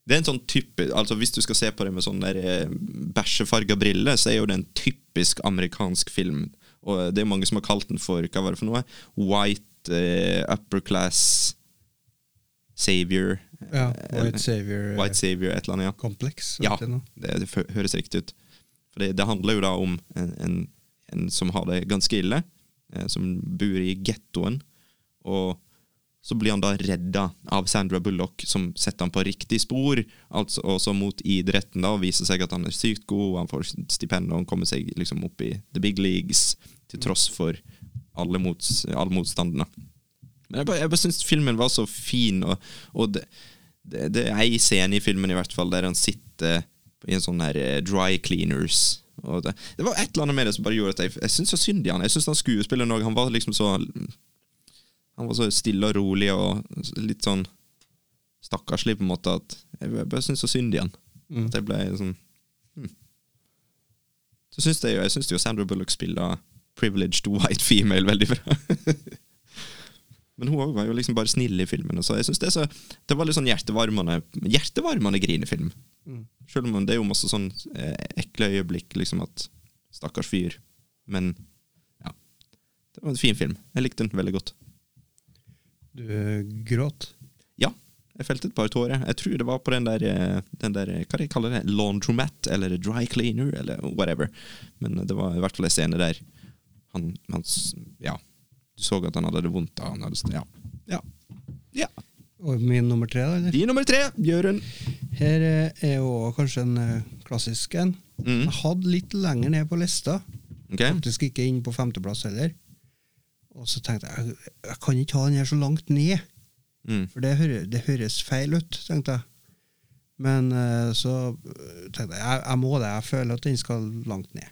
det er en sånn type, altså Hvis du skal se på det med sånn der eh, bæsjefarga briller, så er jo det en typisk amerikansk film. Og det er mange som har kalt den for hva var det for noe? White eh, upper class savior. Ja, Eh, White Savior eh, White savior, et eller annet, ja. Kompleks? Ja, det, det høres riktig ut. For det, det handler jo da om en, en, en som har det ganske ille, eh, som bor i gettoen. Og så blir han da redda av Sandra Bullock, som setter han på riktig spor. Altså også mot idretten, da, og viser seg at han er sykt god, han får stipend og han kommer seg liksom opp i the big leagues, til tross for alle, mots, alle motstandene. Men jeg bare, jeg bare syns filmen var så fin, og, og det, det, det er ei scene i filmen i hvert fall der han sitter i en sånn her eh, dry cleaners. Og det, det var et eller annet med det som bare gjorde at jeg, jeg syns så synd i han. Jeg syns han skuespilleren òg, han var liksom så Han var så stille og rolig og litt sånn stakkarslig på en måte at jeg bare syns så synd i han. At jeg ble sånn hm. Så syns Jeg jo Sandra Bullock spiller privileged white female veldig bra. Men hun var jo liksom bare snill i filmen. Så jeg synes det, så, det var litt sånn hjertevarmende Hjertevarmende grinefilm. Selv om det er jo masse sånn eh, ekle øyeblikk, liksom at Stakkars fyr. Men ja. Det var en fin film. Jeg likte den veldig godt. Du eh, gråt. Ja, jeg felte et par tårer. Jeg tror det var på den der, eh, den der eh, Hva de kaller det? Laundromat? Eller dry cleaner? Eller whatever. Men det var i hvert fall en scene der han, han Ja. Du så at han hadde det vondt. da. Han hadde, ja. ja. ja. Og min nummer tre, da? eller? Din nummer tre, Jørund. Her eh, er jo kanskje en eh, klassisk en. Mm. Jeg hadde litt lenger ned på lista. Okay. Faktisk ikke inn på femteplass heller. Og så tenkte jeg jeg, kan ikke ha den her så langt ned, Mm. for det, hører, det høres feil ut, tenkte jeg. Men eh, så tenkte jeg jeg, jeg må det, jeg føler at den skal langt ned.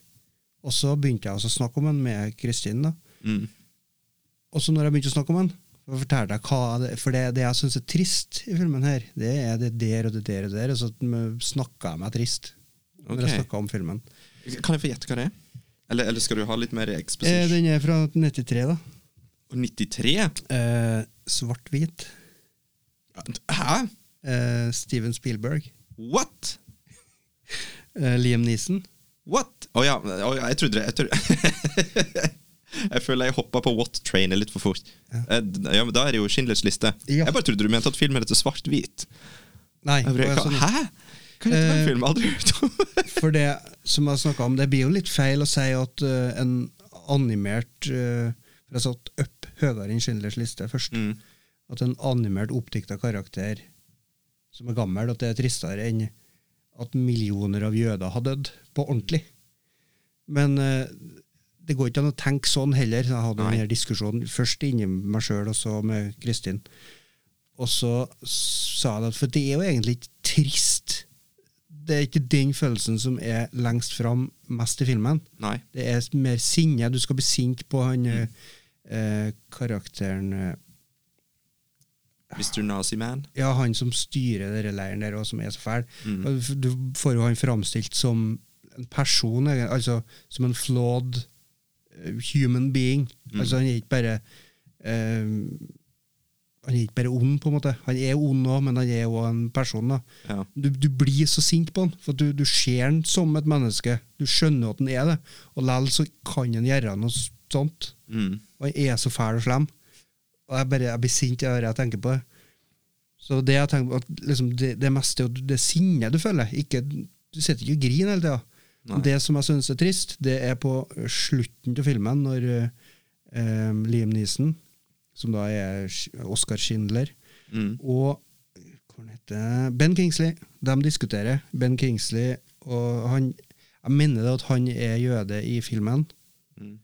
Og så begynte jeg å snakke om den med Kristin. da. Mm. Og så når jeg begynte å snakke om den, fortalte jeg hva det, For det, det jeg syns er trist i filmen her, det er det der og det der og der. Og så snakka jeg meg trist når Ok. jeg snakka om filmen. Kan jeg få gjette hva det er? Eller, eller skal du ha litt mer Eh, den er fra 93, da. 93? Eh, Svart-hvit. Hæ? Eh, Steven Spielberg. What? Eh, Liam Neeson. What? Å ja, oh, ja, jeg trodde det Jeg, trodde. jeg føler jeg hoppa på what-trainet litt for fort. Ja. Ja, men Da er det jo Schindlers liste. Ja. Jeg bare trodde du mente at filmen heter Svart-hvit. Nei, Jeg ble, sånn- Hæ? Hva er dette for Eh, en film? Aldri hørt om. For det som jeg snakka om, det blir jo litt feil å si at uh, en animert uh, For jeg satt opp høyere enn Schindlers liste først. Mm. At en animert, oppdikta karakter som er gammel, at det er tristere enn at millioner av jøder har dødd på ordentlig. Men eh, det går ikke an å tenke sånn heller. Jeg hadde Nei. denne diskusjonen først inni meg sjøl, og så med Kristin. Og så sa jeg at for det er jo egentlig ikke trist. Det er ikke den følelsen som er lengst fram mest i filmen. Nei. Det er mer sinne. Du skal bli sint på han mm. eh, karakteren eh, Mr. Nazi-man. Ja, han som styrer denne leiren der, og som er så fæl. Mm. Du får jo han framstilt som en person, altså som en flawed eh, human being. Mm. Altså Han er ikke bare um, Han er ikke bare ond, på en måte. Han er ond òg, men han er òg en person. Ja. du, du blir så sint på han, for du, du ser han som et menneske. Du skjønner at han er det, og likevel så kan han gjøre noe sånt. Mm. Og han er så fæl og slem. Og jeg, bare, jeg blir sint av det jeg tenker på. Så det jeg tenker på, at liksom det, det meste er det sinnet du føler. Ikke, du sitter ikke og griner hele tida. Det som jeg syns er trist, det er på slutten av filmen, når eh, Liam Neeson, som da er Oscar Schindler, Mm. og Ben Kingsley. De diskuterer. Ben Kingsley og han Jeg mener det at han er jøde i filmen. Mm.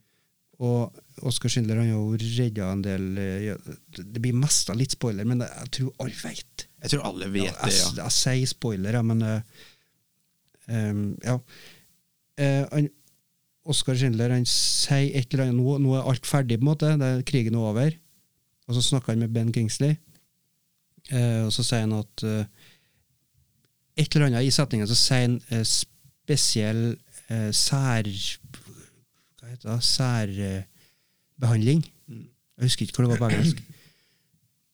Og Oscar Schindler han har jo redda en del eh. Det blir mest av litt spoiler, men det, jeg tror alle vet. Jeg tror alle vet ja, det, ja. jeg sier spoiler, ja, men uh, um, Ja. Uh, han, Oscar Schindler han sier et eller annet nå, nå er alt ferdig, på en måte. Det er krigen er over. Og så snakker han med Ben Kingsley, uh, og så sier han at et eller annet i setningen så sier han spesiell sær... Hva heter det? Særbehandling. Jeg husker ikke hva det var på engelsk.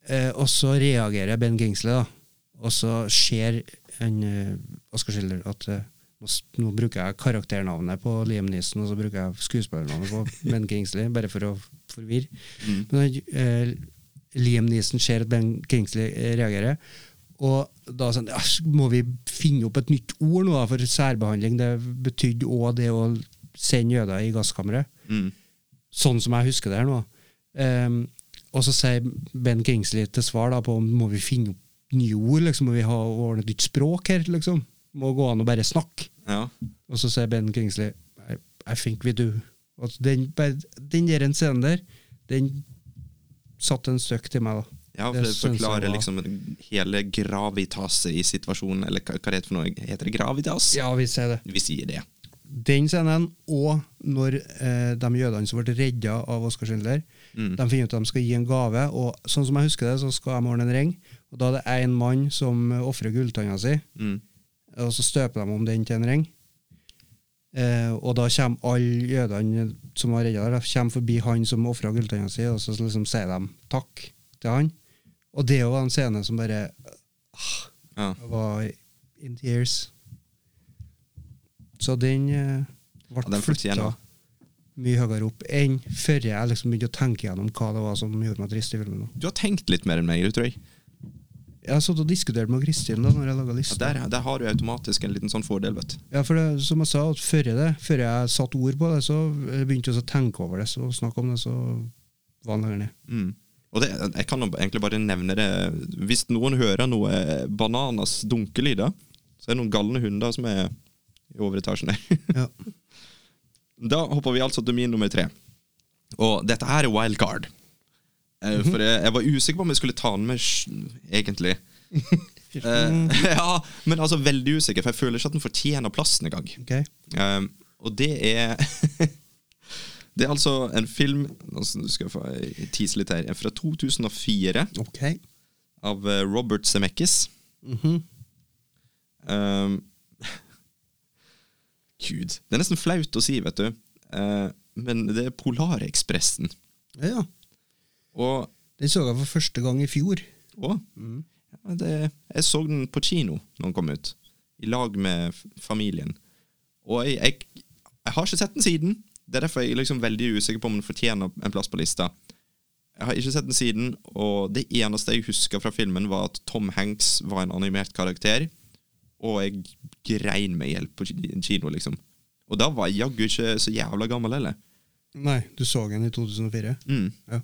Eh, og så reagerer Ben Gingsley, da. Og så ser en eh, Oscar Schiller at eh, nå, bruker jeg karakternavnet på Liam Neeson, og så bruker jeg skuespillernavnet på Ben Kingsley, bare for å forvirre. Men han, eh, Liam Neeson ser at Ben Kingsley eh, reagerer, og da sånn, ja, må vi finne opp et nytt ord nå da, for særbehandling. Det betydde òg det å sende jøder i gasskammeret. Mm. Sånn som jeg husker det her nå. Um, og så sier Ben Kingsley til svar da på om må vi finne opp nye ord, liksom, må vi ha ordne et nytt språk her, liksom. Må gå an å bare snakke. Ja. Og så sier Ben Kingsley I, I think we do. Og den, den der en scenen der, den satte en støkk til meg, da. Ja, for Det det forklarer var- liksom hele gravitaset i situasjonen, eller hva, hva det heter for noe? Heter det gravitas? Ja, vi sier det. Vi sier det. Den scenen, og når eh, de jødene som ble redda av Oskar Schindler, Mm. de finner ut at de skal gi en gave, og sånn som jeg husker det, så skal de ordne en ring, og da er det en mann som ofrer gulltanna si, Mm. og så støper de om den til en ring. Eh, og da kommer alle jødene som var redda, der, kommer forbi han som ofra gulltanna si, og så liksom sier de takk til han. Og det var en scene som bare Ja. var in tears. Så den eh, ble Ja, flytta mye høyere opp enn før jeg liksom begynte å tenke gjennom hva det var som gjorde meg trist i filmen. Du har tenkt litt mer enn meg, tror jeg. Jeg har satt og diskutert med Kristin da når jeg laga Ja, der, der har du automatisk en liten sånn fordel, vet du. Ja, for det, som jeg sa, før det, før jeg satte ord på det, så begynte jeg å tenke over det, så snakke om det, så var den lenger ned. Mm. Og det, jeg kan egentlig bare nevne det Hvis noen hører noe bananas dunkelyder, så er det noen galne hunder som er i overetasjen der. Ja. Da hopper vi altså til min nummer tre. Og dette her er wildcard. Eh, For jeg, jeg var usikker på om jeg skulle ta den med, egentlig. Eh, ja, men altså veldig usikker, for jeg føler ikke at den fortjener plassen engang. Okay. Um, og det er Det er altså en film Nå skal jeg få tise litt her. Fra 2004 Okay. av Robert Zemeckis. Mhm. Um, Gud. Det er nesten flaut å si, vet du. Eh, men det er Polarekspressen. Ja, ja. Og, Den så jeg for første gang i fjor. og ja, det, Jeg så den på kino når den kom ut, i lag med familien. Og jeg, jeg, jeg har ikke sett den siden. Det er derfor jeg er liksom veldig usikker på om den fortjener en plass på lista. Jeg har ikke sett den siden, og det eneste jeg husker fra filmen, var at Tom Hanks var en animert karakter, og jeg grein meg i hjel på ki- kino, liksom. Og da var jeg jaggu ikke så jævla gammel heller. Nei, du så den i 2004. Mm. Ja.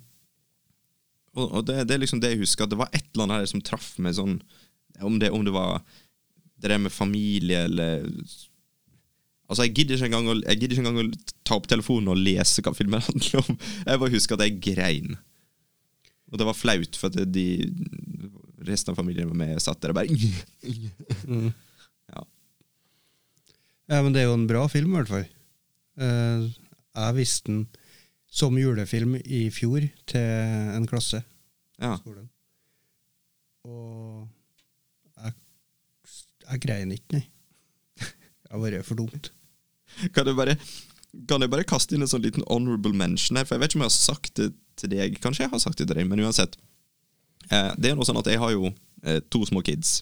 Og, og det, det er liksom det jeg husker, at det var et eller annet her som traff meg sånn Om det, om det var det der med familie eller Altså, jeg gidder å, jeg gidder ikke engang å ta opp telefonen og lese hva filmen handler om. Jeg bare husker at jeg grein. Og det var flaut, for at de resten av familien var med og satt der og bare Ja. Ja, men det er jo en bra film, i hvert fall. Eh, jeg visste den som julefilm i fjor til en klasse ja. skolen. Og jeg, jeg grein ikke, nei. Det har vært for dumt. Kan du bare Kan jeg bare kaste inn en sånn liten honorable mention her? For jeg vet ikke om jeg har sagt det til deg. Kanskje jeg har sagt det til deg, men uansett. Eh, det er noe sånn at jeg har jo eh, to små kids.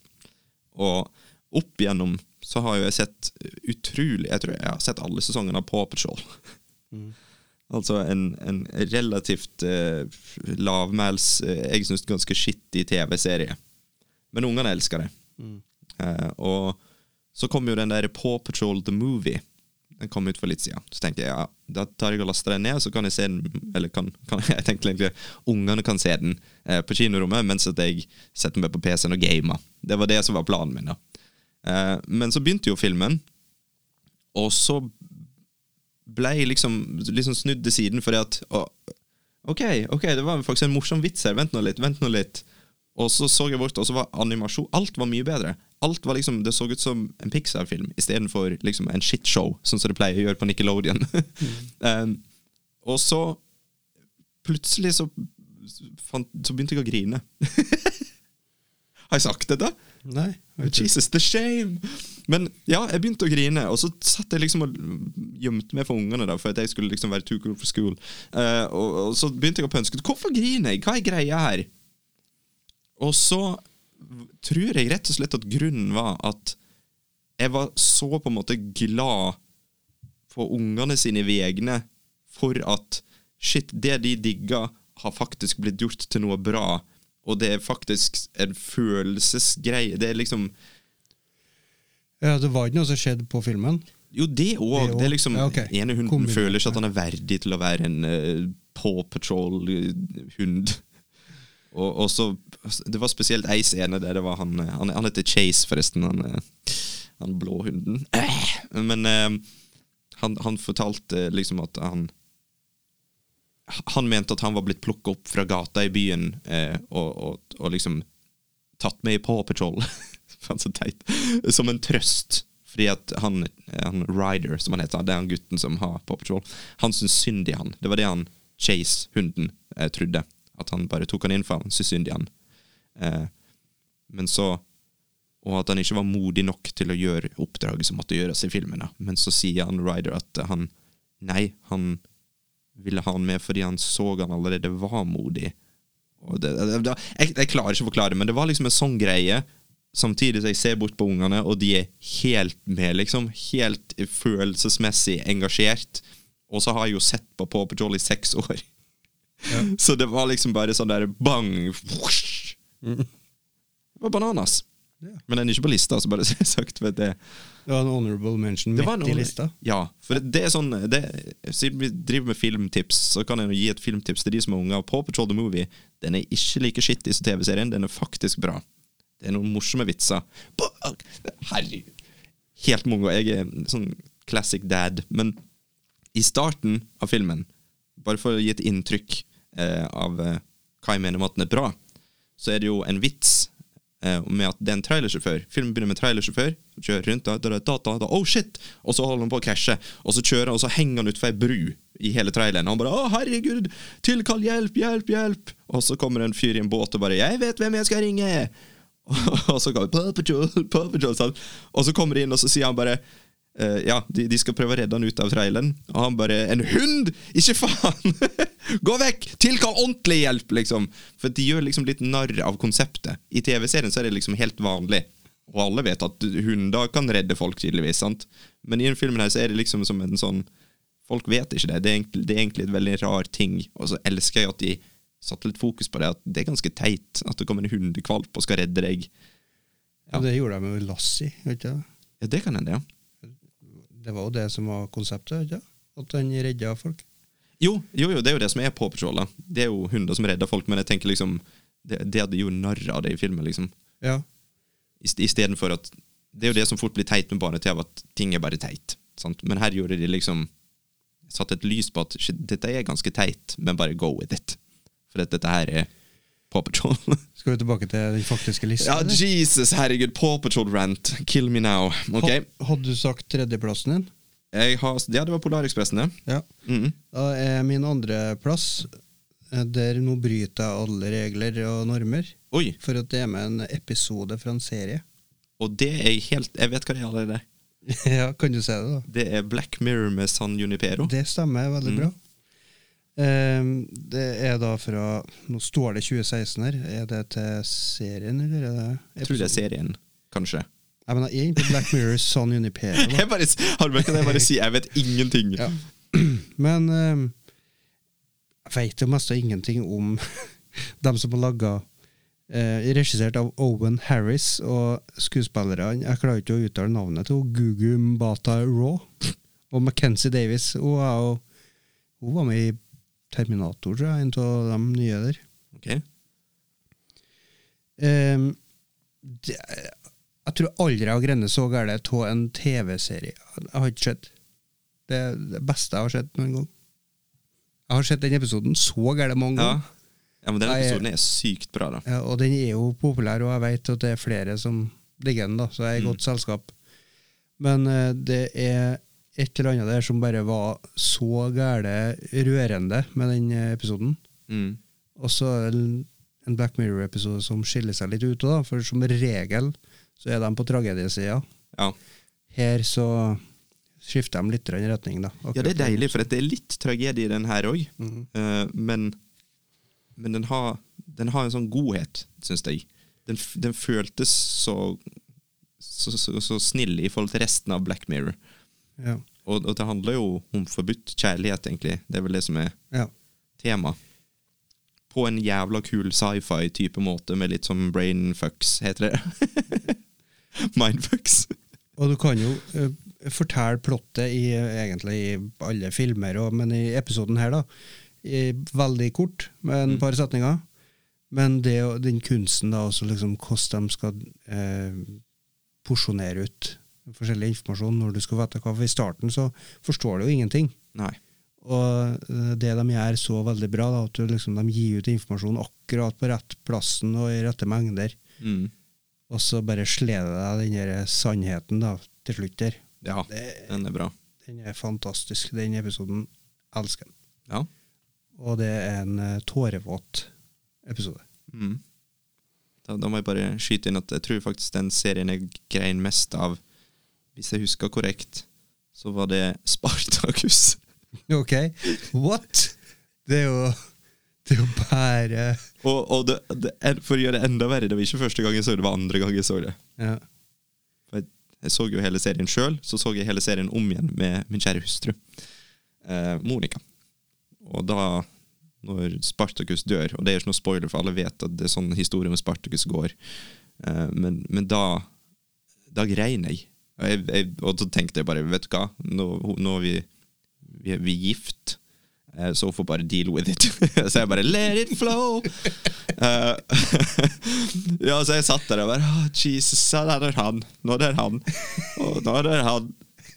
Og opp igjennom så har jo jeg sett utrolig Jeg tror jeg har sett alle sesongene av Paw Patrol. altså en, en relativt eh, lavmæls, eh, jeg syns ganske skittig TV-serie. Men ungene elsker det. Eh, og så kom jo den der Paw Patrol The Movie. Den kom ut for litt siden. Så tenkte jeg ja, da tar jeg og laster den ned, så kan jeg se den Eller kan, kan jeg tenkte egentlig ungene kan se den eh, på kinorommet, mens at jeg setter meg på PC-en og gamer. Det var det som var planen min. da Men så begynte jo filmen, og så ble jeg liksom, liksom snudd til siden fordi at å, OK, ok, det var faktisk en morsom vits her. Vent nå litt. vent nå litt og så så jeg bort, og så var animasjon Alt var mye bedre. Alt var liksom, Det så ut som en Pixar-film istedenfor liksom en shitshow, sånn som det pleier å gjøre på Nickelodeon. um, og så plutselig så, fant, så begynte jeg å grine. Har jeg sagt dette? Nei. Jesus, the shame! Men ja, jeg begynte å grine, og så satt jeg liksom og gjemte meg for ungene, da, for at jeg skulle liksom være too cool for school. Uh, og, og så begynte jeg å pønske hvorfor griner jeg, hva er greia her? Og så tror jeg rett og slett at grunnen var at jeg var så på en måte glad på ungene sine vegne for at shit, det de digga, har faktisk blitt gjort til noe bra. Og det er faktisk en følelsesgreie. Det er liksom Ja, det var ikke noe som skjedde på filmen. Jo, det òg. Det er liksom Ja, okay. ene hunden Kombinert, føler ikke at han er verdig til å være en uh, Paw Patrol-hund. Og, og så Det var spesielt ei scene der det var han eh, Han, han heter Chase, forresten. Han, eh, han blå hunden. Men uh, han, han fortalte liksom at han Han mente at han var blitt plukka opp fra gata i byen eh, og, og, og liksom tatt med i Paw Patrol. Faen, så teit. Som en trøst. Fordi at han, han Ryder, som han heter, det er han gutten som har Paw Patrol, han syns synd i han. Det var det han Chase, hunden, eh, trodde. At han bare tok han inn for han syntes synd i han. Eh, men så Og at han ikke var modig nok til å gjøre oppdraget som måtte gjøres i filmen. Men så sier han Ryder at han Nei, han ville ha han med fordi han så han allerede var modig. Det, det, det, jeg, jeg klarer ikke å forklare, det, men det var liksom en sånn greie. Samtidig som jeg ser bort på ungene, og de er helt med, liksom. Helt følelsesmessig engasjert. Og så har jeg jo sett på Paw Patrol i seks år. Så det var liksom bare sånn der bang whoosh. Det var bananas. Men den er ikke på lista, så bare så jeg sagt vet det. Det var en honorable mention midt i lista. Ja, for det, er sånn det, Siden vi driver med filmtips, så kan jeg gi et filmtips til de som er unge. På Patrol the Movie Den er ikke like skittig som TV-serien. Den er faktisk bra. Det er noen morsomme vitser. Herregud. Helt mongo. Jeg er sånn classic dad. Men i starten av filmen, bare for å gi et inntrykk eh, av eh, hva jeg mener med at den er bra, så er det jo en vits eh, med at det er en trailersjåfør. Filmen begynner med en trailersjåfør. Kjører rundt, da, da, da, da, da, oh shit! Og så holder han på å cashe, Og så kjører han, og så henger han utfor ei bru i hele traileren. Og han bare 'Å, herregud! Tilkall hjelp, hjelp, hjelp!' Og så kommer en fyr i en båt og bare 'Jeg vet hvem jeg skal ringe!' Og så kommer Paw Patrol, Paw Patrol, sånn. Og så kommer de inn, og så sier han bare Uh, ja, de, de skal prøve å redde han ut av traileren, og han bare 'En hund! Ikke faen! Gå vekk! Tilkall ordentlig hjelp!' liksom. For de gjør liksom litt narr av konseptet. I TV-serien så er det liksom helt vanlig, og alle vet at hunder kan redde folk, tydeligvis. sant? Men i den filmen her så er det liksom som en sånn Folk vet ikke det. Det er egentlig, det er egentlig et veldig rar ting. Og så elsker jeg at de satte litt fokus på det, at det er ganske teit at det kommer en hundekvalp og skal redde deg. Ja. det gjorde de med Lassie. vet det? Ja, det kan hende, ja. Det var jo det som var konseptet. du? At han redda folk. Jo, jo, jo, det er jo det som er Paw Patrol. Det er jo hunder som redder folk, men jeg tenker liksom Det, det hadde jo narr av det i filmen, liksom. Ja. Istedenfor at Det er jo det som fort blir teit med barne-TV, at ting er bare teit. Sant? Men her gjorde de liksom Satte et lys på at dette er ganske teit, men bare go with it. For at dette her er Paw Patrol. Skal vi tilbake til den faktiske lista? ja. Jesus, herregud. Paw Patrol-rant. Kill me now. Okay. Hadde du sagt tredjeplassen din? Jeg har, ja, det var Polarekspressen, det. Ja. Mhm. Da er min andreplass eh, der nå bryter jeg alle regler og normer. Oi. For at det er med en episode fra en serie. Og det er helt Jeg vet hva det er allerede. ja, kan du si det, da? Det er Black Mirror med San Junipero. Det stemmer veldig Mm. bra. Um, det er da fra Nå står det 2016 her. Er det til serien, eller er det Jeg tror det er serien, kanskje. Jeg mener, jeg er på Black Mirror San Junipero. da. Jeg bare, har du merket det? jeg bare sier jeg vet ingenting. Ja. Men um, jeg jo mest av ingenting om dem som har laga eh, Regissert av Owen Harris og skuespillerne Jeg klarer ikke å uttale navnet til. Gugu Mbata Raw og Mackenzie Davis. Hun, jo, hun var med i Terminator, tror jeg, en av de nye der. Ok. Eh, det, jeg tror aldri jeg har grenet så galt av en TV-serie. Jeg har ikke sett. Det det beste jeg har sett noen gang. Jeg har sett den episoden så gærent mange ganger. ja, men den episoden er sykt bra, da. Ja, og den er jo populær, og jeg vet at det er flere som digger den, da, så jeg er i Mm. godt selskap. Men uh, det er et eller annet der som bare var så gære rørende med den eh, episoden. Mm. Og så en Black Mirror-episode som skiller seg litt ut. Da, for som regel så er de på tragediesida. Ja. Her så skifter de litt retning. Da, ja, det er deilig, for det er litt tragedie i den her òg. men men den, har, den har en sånn godhet, syns jeg. Den, den føltes så så, så så snill i forhold til resten av Black Mirror. Ja. Og, og det handler jo om forbudt kjærlighet, egentlig. Det er vel det som er Ja. tema. På en jævla kul sci-fi-type måte, med litt sånn brainfucks, heter det. Mindfucks. Og du kan jo uh, fortelle plottet i, eh, egentlig i alle filmer, og, men i episoden her, da, i, veldig kort, med en par setninger. Men det, den kunsten, da, også liksom hvordan de skal eh, porsjonere ut forskjellig informasjon når du skal vite hva For I starten så forstår du jo ingenting. Nei. Og eh, det de gjør så veldig bra, da, at du liksom, de gir ut informasjon akkurat på rett plassen og i rette mengder. Mm. Og så bare sleder deg den der sannheten da, til slutt der. Ja, den er bra. Den er fantastisk. Den episoden elsker den. Ja. Og det er en eh, tårevåt episode. Mm. Da, da må jeg bare skyte inn at jeg tror faktisk den serien jeg grein mest av, hvis jeg husker korrekt, så var det Spartacus. Ok, what? Det er jo Det er jo bare Og, og det, det, for å gjøre det enda verre, det var ikke første gang jeg så det, det var andre gang jeg så det. ja. Jeg, jeg så jo hele serien sjøl, så så jeg hele serien om igjen med min kjære hustru, eh, Monica. Og da, når Spartacus dør, og det er ikke noe spoiler, for alle vet at det er sånn historien med Spartacus går, eh, men, men da, da grein jeg. Og, jeg, jeg. og så tenkte jeg bare, vet du hva, nå, nå er vi, vi, vi er gift, eh, så får bare deal with it. så jeg bare let it flow! Eh, ja, så jeg satt der og bare oh, Jesus, der er han. Nå er det han. Og nå er det han.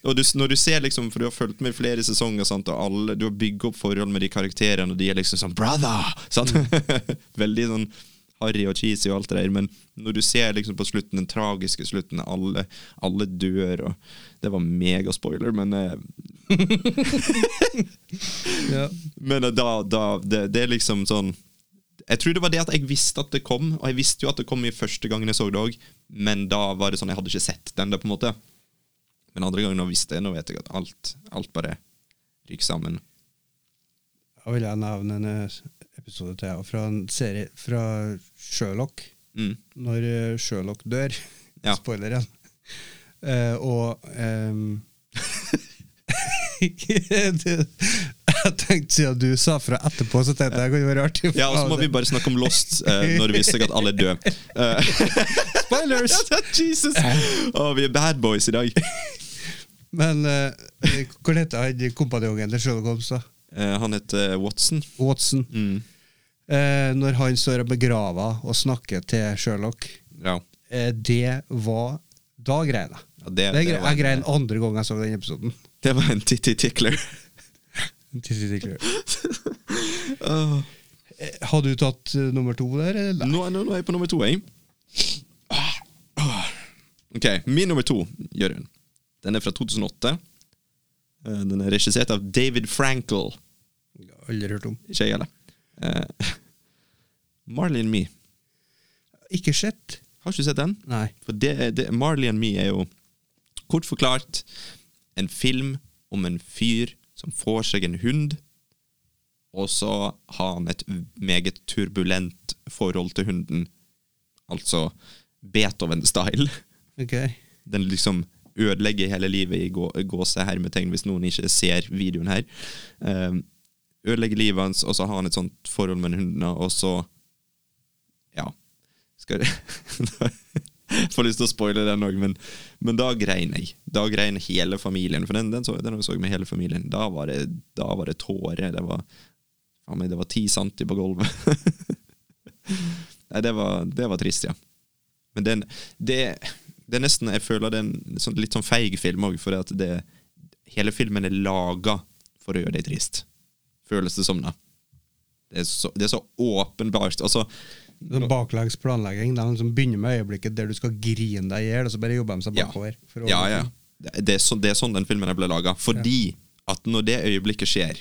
Og du, når du ser liksom, For du har fulgt med i flere sesonger, sant, og alle, du har bygget opp forhold med de karakterene, og de er liksom sånn Brother! Sant? Veldig sånn harry og cheesy og alt det der, men når du ser liksom på slutten, den tragiske slutten, alle, alle dør, og Det var megaspoiler, men eh, ja. Men eh, da, da det, det er liksom sånn Jeg tror det var det at jeg visste at det kom, og jeg visste jo at det kom i første gangen jeg så det òg, men da var det sånn jeg hadde ikke sett den. der på en måte Men andre ganger, nå visste jeg, nå vet jeg at alt, alt bare ryker sammen. Da vil jeg nevne en eh, episode til fra en serie fra Sherlock. Mm. Når eh, Sherlock dør. Ja. Igjen. Eh, og um, Jeg tenkte siden du sa fra etterpå, så tenkte jeg det kunne være artig. Ja, og så må vi bare snakke om Lost uh, når det viser seg at alle er døde. Uh, Spoilers! Jesus! Å, vi er bad boys i dag. Men uh, hvor heter han kompanjongen til Sherlock Holmes? da? Uh, han heter Watson. Watson. Mm. Uh, når han står og begraver og snakker til Sherlock, Ja. det var Da grein jeg. Ja, det, Det, det, jeg grein en, andre gang jeg så den episoden. det var en titty tickler. Tissi tickler. Åh. Eh, Har du tatt nummer to der? Eller? Nå, nå, nå er jeg på nummer to, jeg. Ok, min nummer to, Jørund. Den er fra 2008. Eh, Den er regissert av David Frankel. Aldri hørt om. Ikke jeg heller. Uh, Marley and Me. Ikke sett. Har ikke sett den? Nei. For det, det, Marley and Me er jo kort forklart en film om en fyr som får seg en hund, og så har han et meget turbulent forhold til hunden. Altså Beethoven-style. Ok. Den liksom ødelegger hele livet i gå, gåsehermetegn, hvis noen ikke ser videoen her. Um, ødelegger livet hans, og så har han et sånt forhold med hundene, og så Ja. Skal Får lyst til å spoile den òg, men, men da grein jeg. Da grein hele familien. For den, den, så, den så jeg med hele familien. Da var det, da var det tårer. Det var ja, men det var ti centi på gulvet. Nei, det var, det var trist, ja. Men den, det, det er nesten Jeg føler det er en sånn, litt sånn feig film òg, for det, hele filmen er laga for å gjøre deg trist. Føles det som, da. Det er så, det er så åpenbart. Altså, Sånn baklengs planlegging. De som begynner med øyeblikket der du skal grine deg i hjel, og så bare jobber de seg Ja. bakover. å- Ja, ja. Det, er så, det er sånn den filmen ble laga. Fordi at når det øyeblikket skjer,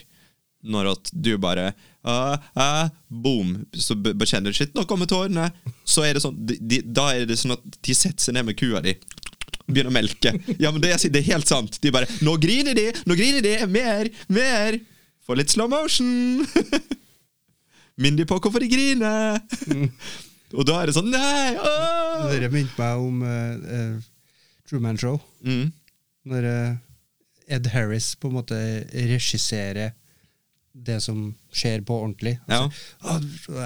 Når at du bare uh, uh, Boom! Så bekjenner du shit, nå kommer tårene. Så er det sånn de, de, Da er det sånn at de setter seg ned med kua di. Begynner å melke. Ja, men det det er helt sant. De bare 'Nå griner de! Nå griner de! Mer! Mer!' Få litt slow motion! Minn de på hvorfor de griner! Og da er det sånn Nei! Åh! Dere minte meg om uh, uh, Truman Show. Mm. Når uh, Ed Harris på en måte regisserer det som skjer på ordentlig. Ja. Ah,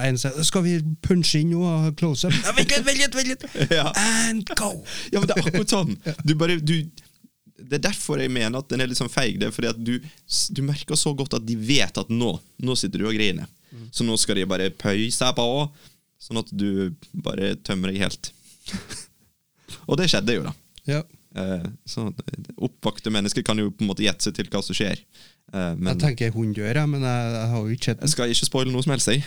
en sier 'Skal vi punche inn noe og close-up?' Vent litt, vent litt! vent litt. Ja. And go! Ja, men det er akkurat sånn. Du bare, du, det er derfor jeg mener at den er litt sånn feig. Det er fordi at du, du merker så godt at de vet at nå Nå sitter du og griner. Så nå skal de bare pøyse på, sånn at du bare tømmer deg helt. og det skjedde jo, da. Ja. Eh, så Oppvakte mennesker kan jo på en måte gjette seg til hva som skjer. Eh, men Jeg tenker hun gjør det, men jeg, jeg har jo ikke sett jeg skal ikke spoile noe som helst. jeg.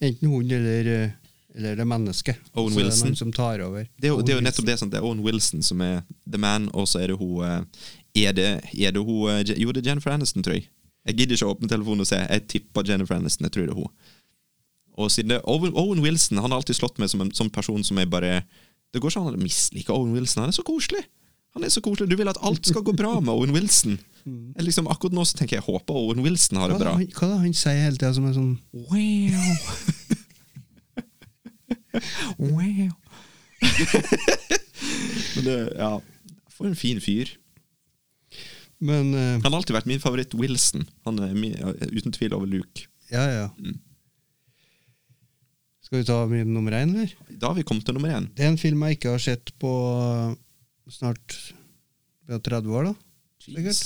enten hun eller, eh, eller det mennesket. Owen Så er det Wilson. tar over. Det er jo, det er jo nettopp det. Sant? Det er Owen Wilson som er the man, og så er det hun eh, Er det, er det hun Jo, det er Jennifer Aniston, tror jeg. Jeg gidder ikke å åpne telefonen og se. Jeg tipper Jennifer Aniston. Jeg tror det er hun. Og siden det, Owen, Owen Wilson Han har alltid slått meg som en sånn person som jeg bare Det går ikke an å mislike Owen Wilson. Han er så koselig. Han er så koselig. Du vil at alt skal gå bra med Owen Wilson. Jeg Liksom, akkurat nå så tenker jeg håper Owen Wilson har det bra. han, hva er det han sier hele tida som er sånn Wow. wow. Men det, ja For en fin fyr. Men uh, Han har alltid vært min favoritt Wilson. Han er min, uten tvil over Luke. ja, ja. Mm. Skal vi ta min nummer én, eller? Da har vi kommet til nummer én. Det er en film jeg ikke har sett på snart 30 år, da. Jeez.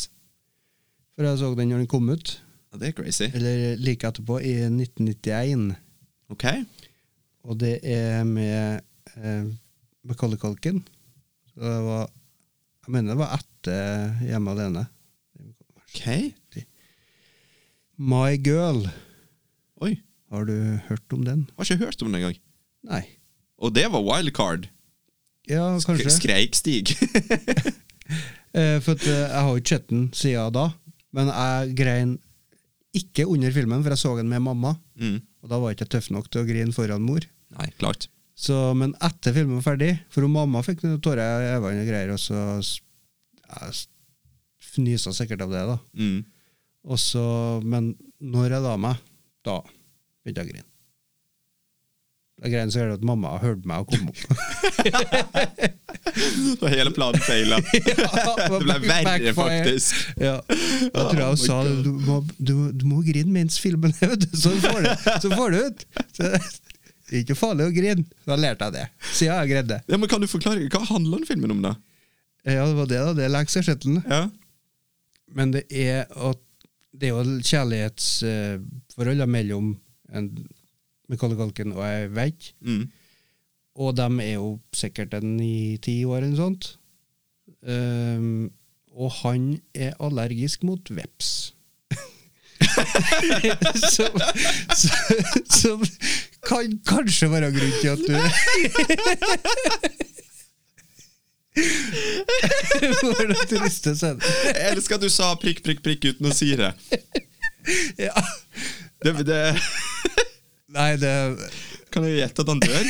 For jeg så den når den kom ut. Ja, det er crazy. Eller like etterpå, i 1991. Ok. Og det er med eh, Macaulay Culkin. Så det var Jeg mener det var etter Hjemme alene. Ok. My Girl. Oi. Har du hørt om den? Har ikke hørt om den engang. Nei. Og det var wildcard. Ja, kanskje. Skreikstig. Eh, for at, eh, jeg har jo ikke sett den siden da. Men jeg grein ikke under filmen, for jeg så den med mamma. mm. Og da var jeg ikke tøff nok til å grine foran mor. Nei, klart. Så, men etter filmen var ferdig For mamma fikk noen tårer i øynene og greier, og så jeg fnysa sikkert av det, da. Mm. Og så, men når jeg la meg, da begynte jeg å grine. Grein så det at mamma hørte meg og kom opp. Så hele planen feila. det ble verre, faktisk. Ja. Jeg tror jeg hun sa det. Du må, du, du må grine mens filmen er ute, så får du så får du ut. Så, det er ikke farlig å grine. Jeg lærte jeg det. Siden jeg greide det. Ja, men Kan du forklare, Hva handler den filmen om, da? Ja, det var det, da. Det er Ersetelen. Ja. Men det er at det er jo kjærlighetsforhold mellom en Macaulay Culkin og jeg vegg. Mm. Og de er jo sikkert en i ti år eller noe sånt. Um, og han er allergisk mot veps. som, som, som kan kanskje være grunn til at du For noe triste seg. Jeg elsker at du sa prikk, prikk, prikk uten å si det. Ja. det, det Nei, det, kan jeg gjette at han dør?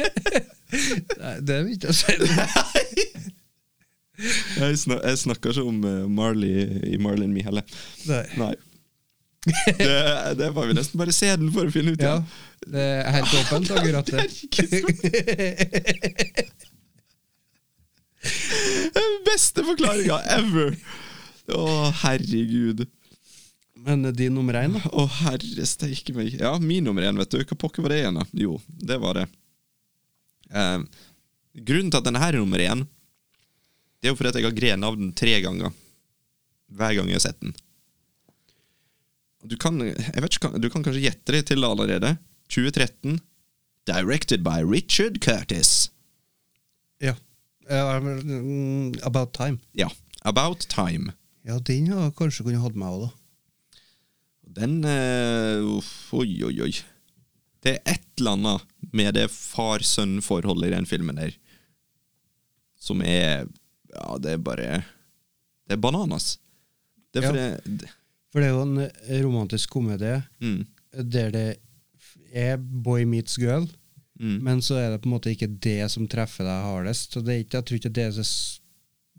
nei, det vil ikke jeg si. Jeg, snak, jeg snakker ikke om eh, Marley i Marley and Me heller. Nei. Nei. Det, det var vi nesten bare se den for å finne ut. Ja, det er helt åpent, akkurat det. Den beste forklaringa ever! Å, herregud. Men eh, din nummer én, da? Å, herre steike meg. Ja, min nummer én, vet du. Hva pokker var det igjen, da? Jo, det var det. Eh, grunnen til at denne her er nummer én, det er jo fordi at jeg har grenet av den tre ganger. Hver gang jeg har sett den. Du kan, jeg vet ikke, du kan kanskje gjette det til allerede. 2013. Directed by Richard Curtis. Ja. Ja, mm, About Time. Ja. About Time. Ja, den har kanskje kunne hatt meg òg, da. Den uh, Oi, oi, oi. Det er et eller annet med det far-sønn-forholdet i den filmen der som er Ja, det er bare Det er bananas. Det er Ja. det, For det er jo en eh, romantisk komedie Mm. der det er boy meets girl, Mm. men så er det på en måte ikke det som treffer deg hardest. Så det er ikke, jeg tror ikke det er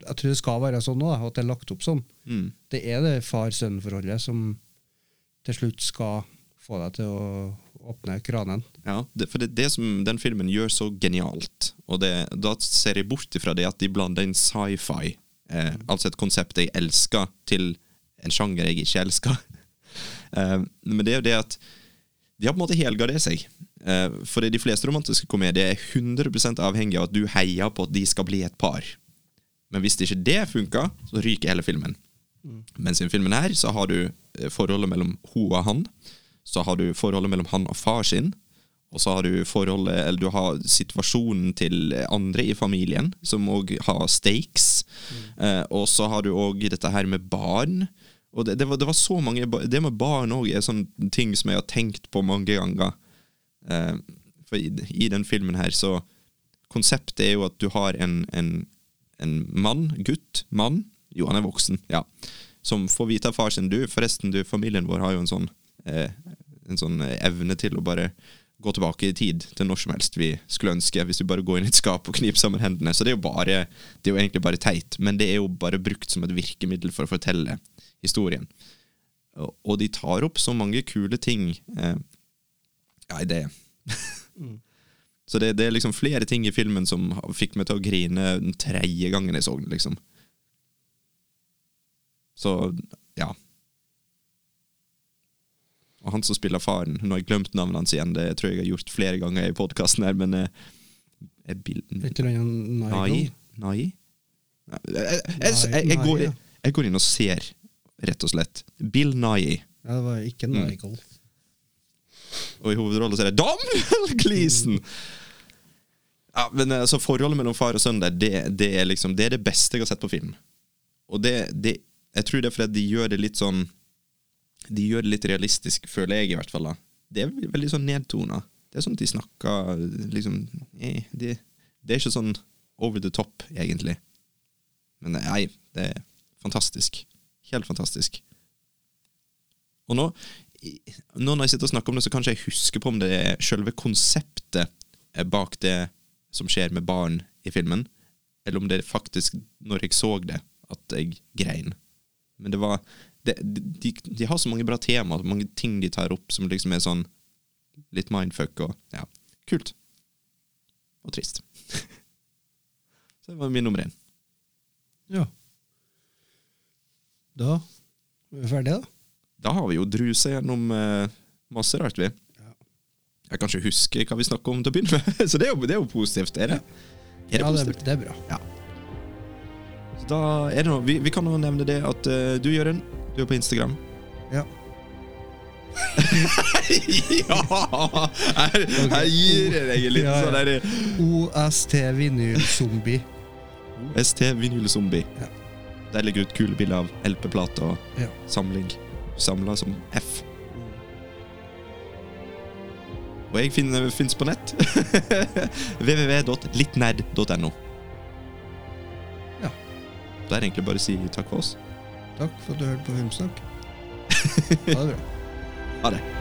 Jeg tror det skal være sånn nå, at det er lagt opp sånn. Mm. Det er det far-sønn-forholdet som til slutt skal få deg til å åpne kranen. Ja, det, for det er det som den filmen gjør så genialt. Og det, da ser jeg bort ifra det at de blander inn sci-fi, eh, altså et konsept jeg elsker, til en sjanger jeg ikke elsker. eh, men det er jo det at de har på en måte helgardert seg. Eh, for de fleste romantiske komedier er 100% avhengig av at du heier på at de skal bli et par. Men hvis ikke det funker, så ryker hele filmen. Mens i filmen her så har du eh, forholdet mellom hun og han. Så har du forholdet mellom han og far sin. Og så har du forholdet, eller du har situasjonen til andre i familien, som òg har stakes. Eh, og så har du òg dette her med barn. Og det, det, var, det var så mange Det med barn òg er sånne ting som jeg har tenkt på mange ganger. Eh, for i, i den filmen her så Konseptet er jo at du har en, en, en mann, gutt, mann Jo, han er voksen, ja. Som får vite av far sin Du, forresten, du, familien vår har jo en sånn eh, En sånn eh, evne til å bare gå tilbake i tid til når som helst vi skulle ønske, hvis vi bare går inn i et skap og kniper sammen hendene. Så det er jo bare Det er jo egentlig bare teit, men det er jo bare brukt som et virkemiddel for å fortelle historien. Og, de tar opp så mange kule ting. Eh, ja, det Så det, det er liksom flere ting i filmen som fikk meg til å grine den tredje gangen jeg så den, liksom. Så, ja. Og han som spiller faren Nå har jeg glemt navnet hans igjen, det tror jeg jeg har gjort flere ganger i podkasten her, men eh, er Bill Et eller Nai? Nai? Jeg, går, inn og ser, rett og slett. Bill Nye. Ja, det var ikke Mm. Og i hovedrollen så er det Daniel Gleeson! Ja, men altså Forholdet mellom far og sønn der, det, det, er liksom, det er det beste jeg har sett på film. Og det, det Jeg tror det er fordi de gjør det litt sånn De gjør det litt realistisk, føler jeg i hvert fall. da Det er veldig sånn nedtona. Det er sånn at de snakker liksom eh, det, det er ikke sånn over the top, egentlig. Men nei, det er fantastisk. Helt fantastisk. Og nå, nå når jeg sitter og snakker om det, så kanskje jeg husker på om det er selve konseptet bak det som skjer med barn i filmen, eller om det er faktisk når jeg så det, at jeg grein. Men det var det, de, de har så mange bra temaer, mange ting de tar opp som liksom er sånn litt mindfuck og ja, kult. Og trist. så det var min nummer én. Ja. Da er vi ferdige, da. Da har vi jo drusa gjennom eh, masse rart, vi. Jeg kan ikke huske hva vi snakka om til å begynne med, så det er jo, det er jo positivt. Er det? Er det Ja, positivt? det er bra. Så da er det noe, vi, vi kan jo nevne det at eh, du, Jørund, du er på Instagram. Ja. ja! Her, her gir jeg deg en liten Ja, ja. sånn der OST Vinylzombie. ST Vinylzombie. Ja. Der ligger ut kule bilder av LP-plate og Ja. samling. Samla som F. Og jeg finnes på nett. www.littnerd.no. Ja. Da er egentlig bare si takk for oss. Takk for at du hørte på Filmsnakk. Ha det bra. Ha det.